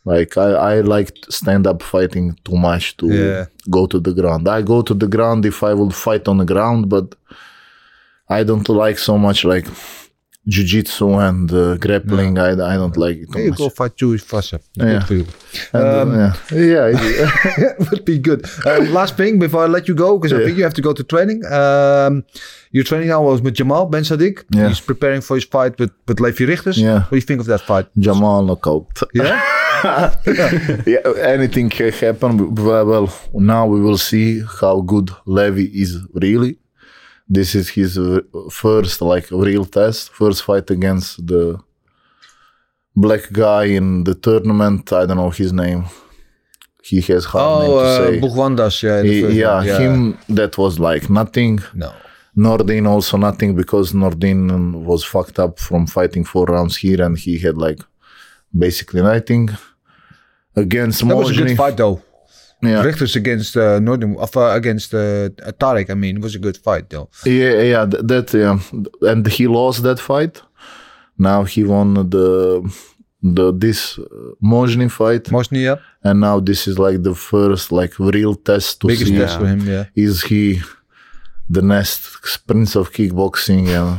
[SPEAKER 3] like I, I like stand up fighting too much to
[SPEAKER 1] Yeah.
[SPEAKER 3] go to the ground. I go to the ground if I will fight on the ground, but I don't like so much like jiu-jitsu and uh, grappling. I, I don't like it
[SPEAKER 1] You
[SPEAKER 3] much.
[SPEAKER 1] go fight Jewish Fassa.
[SPEAKER 3] Yeah.
[SPEAKER 1] Good for you.
[SPEAKER 3] And, uh,
[SPEAKER 1] Um,
[SPEAKER 3] yeah, yeah,
[SPEAKER 1] would be good. Um, last thing before I let you go, because I think you have to go to training. Um, you're training now was with Jamal Ben Saddik.
[SPEAKER 3] Yeah.
[SPEAKER 1] He's preparing for his fight with, with Levi Rigters.
[SPEAKER 3] Yeah.
[SPEAKER 1] What do you think of that fight?
[SPEAKER 3] Jamal knockout.
[SPEAKER 1] Yeah?
[SPEAKER 3] yeah, anything can happen. Well, well, now we will see how good Levi is really. This is his uh, first like real test, first fight against the black guy in the tournament. I don't know his name. He has hard
[SPEAKER 1] Oh,
[SPEAKER 3] name to
[SPEAKER 1] uh,
[SPEAKER 3] say.
[SPEAKER 1] Bugwandas, yeah.
[SPEAKER 3] He-
[SPEAKER 1] first
[SPEAKER 3] yeah, him that was like nothing.
[SPEAKER 1] No.
[SPEAKER 3] Nordin also nothing because Nordin was fucked up from fighting four rounds here and he had like basically nothing against
[SPEAKER 1] That was a good fight, though.
[SPEAKER 3] Yeah.
[SPEAKER 1] Rigters against uh, Nordin, of, uh, against uh, Tarek, I mean, it was a good fight, though.
[SPEAKER 3] Yeah, yeah, that yeah, and he lost that fight. Now he won the the this uh, Mojni fight,
[SPEAKER 1] Mosnia,
[SPEAKER 3] and now this is like the first like real test to
[SPEAKER 1] biggest
[SPEAKER 3] see
[SPEAKER 1] test for him, yeah.
[SPEAKER 3] is he the next prince of kickboxing. Yeah,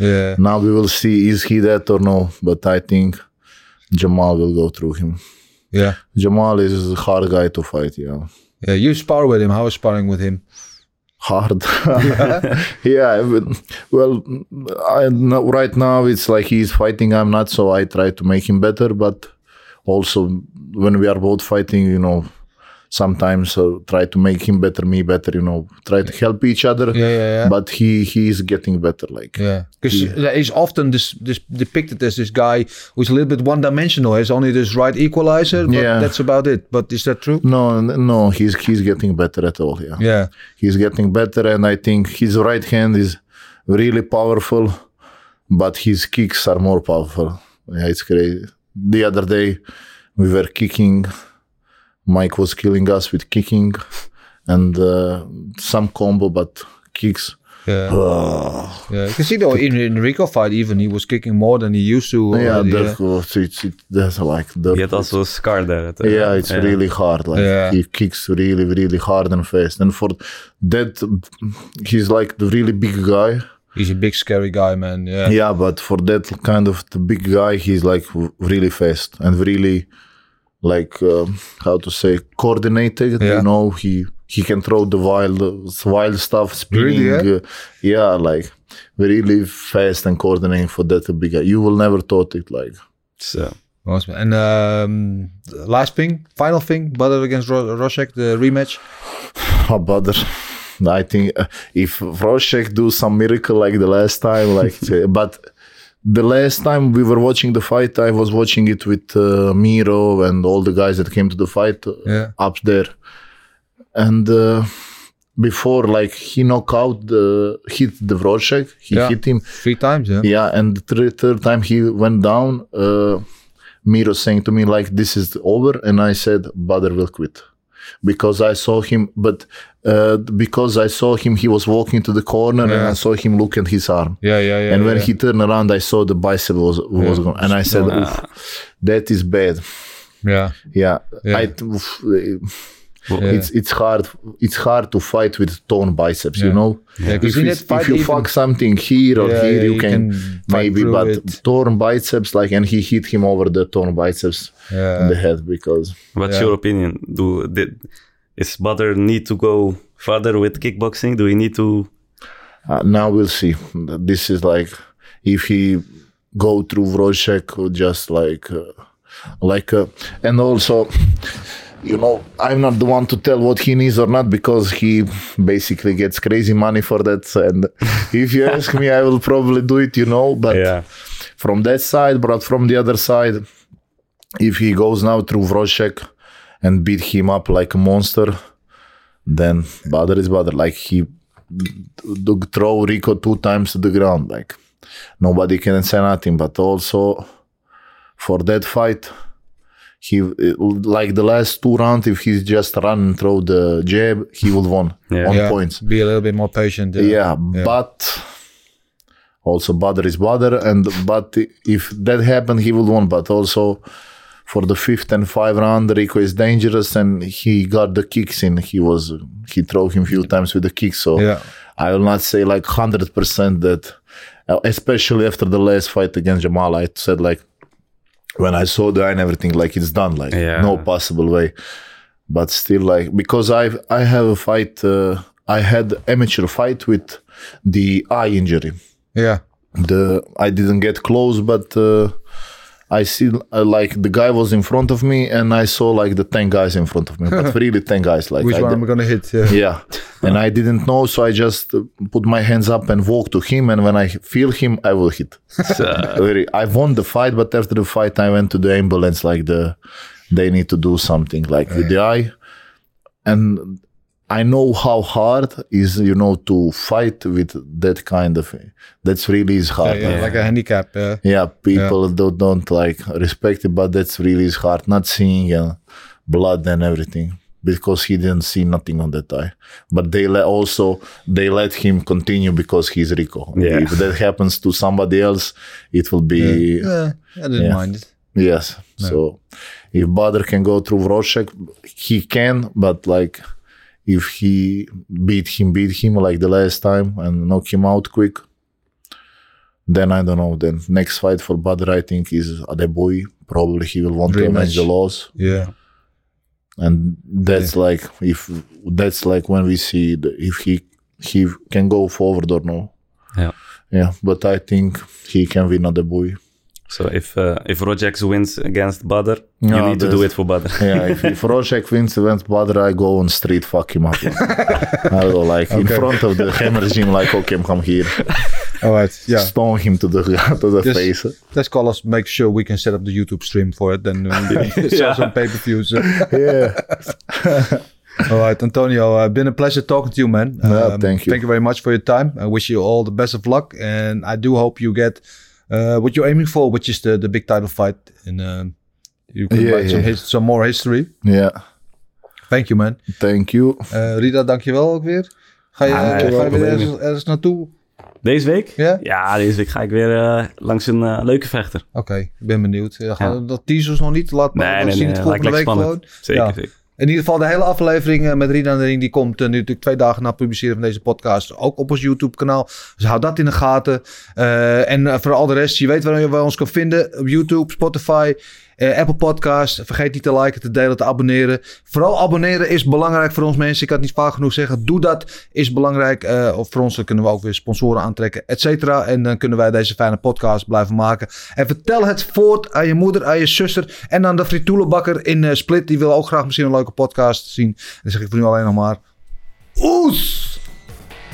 [SPEAKER 1] Yeah.
[SPEAKER 3] now we will see is he that or no. But I think Jamal will go through him.
[SPEAKER 1] Yeah.
[SPEAKER 3] Jamal is a hard guy to fight. Yeah.
[SPEAKER 1] Yeah, you spar with him. How was sparring with him?
[SPEAKER 3] hard. yeah, well, I know right now it's like he's fighting. I'm not, so I try to make him better. But also, when we are both fighting, you know, sometimes uh, try to make him better, me better. You know, try to help each other.
[SPEAKER 1] Yeah, yeah, yeah.
[SPEAKER 3] But he he is getting better. Like
[SPEAKER 1] Yeah, because he's often this, this depicted as this guy who's a little bit one-dimensional. He's only this right equalizer, but
[SPEAKER 3] Yeah.
[SPEAKER 1] that's about it. But is that true?
[SPEAKER 3] no, no, he's he's getting better at all. Yeah.
[SPEAKER 1] Yeah,
[SPEAKER 3] he's getting better and i think his right hand is really powerful but his kicks are more powerful yeah it's crazy the other day we were kicking mike was killing us with kicking and uh, some combo but kicks
[SPEAKER 1] yeah,
[SPEAKER 3] Ah,
[SPEAKER 1] yeah. Because you know, in in Rico fight, even he was kicking more than he used to.
[SPEAKER 3] yeah
[SPEAKER 1] already,
[SPEAKER 3] that was, it's, it, that's like the,
[SPEAKER 2] He had also a scar there. at the-
[SPEAKER 3] yeah it's really hard like
[SPEAKER 1] Yeah.
[SPEAKER 3] he kicks really really hard and fast and for that he's like the really big guy
[SPEAKER 1] He's a big, scary guy, man. Yeah,
[SPEAKER 3] Yeah, but for that kind of the big guy, he's like really fast and really like um, how to say coordinated.
[SPEAKER 1] Yeah.
[SPEAKER 3] You know, he he can throw the wild wild stuff, spinning.
[SPEAKER 1] Really, yeah?
[SPEAKER 3] uh, yeah, like really fast and coordinating for that big. You will never thought it like.
[SPEAKER 2] So,
[SPEAKER 1] Awesome. And um, last thing, final thing, Badr against Ro- Rosek, the rematch.
[SPEAKER 3] Oh, brother. I think uh, if Wrzosek do some miracle like the last time, like, but the last time we were watching the fight, I was watching it with uh, Miro and all the guys that came to the fight uh,
[SPEAKER 1] Yeah.
[SPEAKER 3] up there, and uh, before like he knocked out the hit the Wrzosek, he
[SPEAKER 1] Yeah.
[SPEAKER 3] hit him,
[SPEAKER 1] Three times, yeah.
[SPEAKER 3] yeah, and the third, third time he went down. Uh, Miro saying to me like, "This is over," and I said, "Badr will quit," because I saw him. But uh, because I saw him, he was walking to the corner, and I saw him look at his arm.
[SPEAKER 1] Yeah, yeah, yeah.
[SPEAKER 3] and when
[SPEAKER 1] yeah.
[SPEAKER 3] he turned around, I saw the bicep was was gone, and I said, Oof, "That is bad."
[SPEAKER 1] Yeah.
[SPEAKER 3] Yeah,
[SPEAKER 1] Yeah.
[SPEAKER 3] I. oof, It's it's hard it's hard to fight with torn biceps, you know.
[SPEAKER 1] Yeah, 'cause
[SPEAKER 3] if,
[SPEAKER 1] in
[SPEAKER 3] it's-
[SPEAKER 1] that fight
[SPEAKER 3] if you
[SPEAKER 1] even-
[SPEAKER 3] fuck something here or
[SPEAKER 1] Yeah,
[SPEAKER 3] here,
[SPEAKER 1] yeah,
[SPEAKER 3] you,
[SPEAKER 1] you
[SPEAKER 3] can,
[SPEAKER 1] can
[SPEAKER 3] maybe, but
[SPEAKER 1] it.
[SPEAKER 3] torn biceps, like, and he hit him over the torn biceps
[SPEAKER 1] Yeah.
[SPEAKER 3] in the head because
[SPEAKER 2] what's
[SPEAKER 1] Yeah.
[SPEAKER 2] your opinion? Do did, is Badr need to go further with kickboxing? Do we need to?
[SPEAKER 3] uh, now we'll see. This is like if he go through Wojciech or just like uh, like uh, and also you know I'm not the one to tell what he needs or not because he basically gets crazy money for that and if you ask me I will probably do it you know but from that side but from the other side if he goes now through Wojciech and beat him up like a monster then Badr is Badr like he throw Rico two times to the ground. Like nobody can say nothing. But also for that fight, he like the last two rounds. If he's just run and throw the jab, he would won
[SPEAKER 2] Yeah.
[SPEAKER 3] on
[SPEAKER 1] yeah.
[SPEAKER 3] points.
[SPEAKER 1] Be a little bit more patient.
[SPEAKER 3] Yeah, but also Badr is Badr, and but if that happened, he would won. But also for the fifth and five round, Rico is dangerous, and he got the kicks in. He was he threw him few times with the kicks. So
[SPEAKER 1] Yeah.
[SPEAKER 3] I will not say like hundred percent that, uh, especially after the last fight against Jamal, I said like when I saw the eye and everything, like it's done, like
[SPEAKER 2] Yeah.
[SPEAKER 3] no possible way. But still, like because I I have a fight, uh, I had amateur fight with the eye injury.
[SPEAKER 1] Yeah.
[SPEAKER 3] The I didn't get close, but uh, I see uh, like the guy was in front of me, and I saw like the ten guys in front of me, but really ten guys. Like
[SPEAKER 1] Which
[SPEAKER 3] I
[SPEAKER 1] one
[SPEAKER 3] di-
[SPEAKER 1] am I gonna hit? Yeah.
[SPEAKER 3] yeah and i didn't know so i just uh, put my hands up and walk to him and when i feel him i will hit Really, i won the fight but after the fight i went to the ambulance like the they need to do something like with the eye and i know how hard is you know to fight with that kind of that's really is hard
[SPEAKER 1] Yeah,
[SPEAKER 3] like-
[SPEAKER 1] Like a handicap. Yeah.
[SPEAKER 3] yeah people don't, don't like respect it but that's really is hard not seeing uh, blood and everything because he didn't see nothing on that eye but they let also they let him continue because he's rico
[SPEAKER 2] Yeah.
[SPEAKER 3] if that happens to somebody else it will be
[SPEAKER 1] Yeah. I didn't
[SPEAKER 3] Yeah.
[SPEAKER 1] mind it.
[SPEAKER 3] yes so if Badr can go through Wojciech, he can but like if he beat him beat him like the last time and knock him out quick then I don't know. Then next fight for Badr, I think, is Adeboy. Probably he will want to avenge
[SPEAKER 1] Rematch.
[SPEAKER 3] the loss,
[SPEAKER 1] Yeah.
[SPEAKER 3] and that's like if that's like when we see the, if he he can go forward or no.
[SPEAKER 2] Yeah.
[SPEAKER 3] Yeah, but I think he can win Adeboy.
[SPEAKER 2] So if uh, if Rojax wins against Badr,
[SPEAKER 3] No,
[SPEAKER 2] you need to do it for Badr.
[SPEAKER 3] Yeah, if, if Rojek wins against Badr, I go on street, fuck him up. I go like in front of the Hammer regime, like, okay, come here.
[SPEAKER 1] All right. Yeah.
[SPEAKER 3] Stone him to the, to the
[SPEAKER 1] Just-
[SPEAKER 3] face.
[SPEAKER 1] Let's call us. Make sure we can set up the YouTube stream for it. Then we sell
[SPEAKER 2] Yeah.
[SPEAKER 1] some pay per views.
[SPEAKER 3] Yeah.
[SPEAKER 1] All right, Antonio. Uh, been a pleasure talking to you, man. Um,
[SPEAKER 3] Yeah, thank you.
[SPEAKER 1] Thank you very much for your time. I wish you all the best of luck, and I do hope you get uh, what you're aiming for, which is the the big title fight. And um, you can
[SPEAKER 3] Yeah,
[SPEAKER 1] write some,
[SPEAKER 3] yeah.
[SPEAKER 1] some more history.
[SPEAKER 3] Yeah.
[SPEAKER 1] Thank you, man.
[SPEAKER 3] Thank you.
[SPEAKER 1] Uh, Rita, dankjewel ook weer. Ga je,
[SPEAKER 2] Ah,
[SPEAKER 1] ga je weer ergens, ergens naartoe?
[SPEAKER 2] Deze week?
[SPEAKER 1] Ja?
[SPEAKER 2] Ja, deze week ga ik weer eh, langs een eh, leuke vechter.
[SPEAKER 1] Oké, ik ben benieuwd. Ja, gaan
[SPEAKER 2] Ja.
[SPEAKER 1] we dat teasers nog niet. Laat maar
[SPEAKER 2] Nee,
[SPEAKER 1] zien
[SPEAKER 2] nee.
[SPEAKER 1] het
[SPEAKER 2] lijkt
[SPEAKER 1] volgende
[SPEAKER 2] lekker
[SPEAKER 1] week
[SPEAKER 2] spannend.
[SPEAKER 1] gewoon.
[SPEAKER 2] Zeker,
[SPEAKER 1] Ja.
[SPEAKER 2] zeker.
[SPEAKER 1] In ieder geval de hele aflevering eh, met Rina en de Ring, die komt eh, nu natuurlijk twee dagen na het publiceren van deze podcast ook op ons YouTube kanaal. Dus hou dat in de gaten. Eh, en voor al de rest, je weet waar je je ons kan vinden. Op YouTube, Spotify, eh, Apple Podcast. Vergeet niet te liken, te delen, te abonneren. Vooral abonneren is belangrijk voor ons mensen. Ik kan het niet vaak genoeg zeggen. Doe dat, is belangrijk. Eh, of voor ons dan kunnen we ook weer sponsoren aantrekken, et cetera. En dan kunnen wij deze fijne podcast blijven maken. En vertel het voort aan je moeder, aan je zuster en aan de frituelenbakker in eh, Split. Die wil ook graag misschien een leuke podcast zien. Dan zeg ik voor nu alleen nog maar... Oes!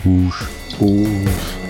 [SPEAKER 3] Oeh.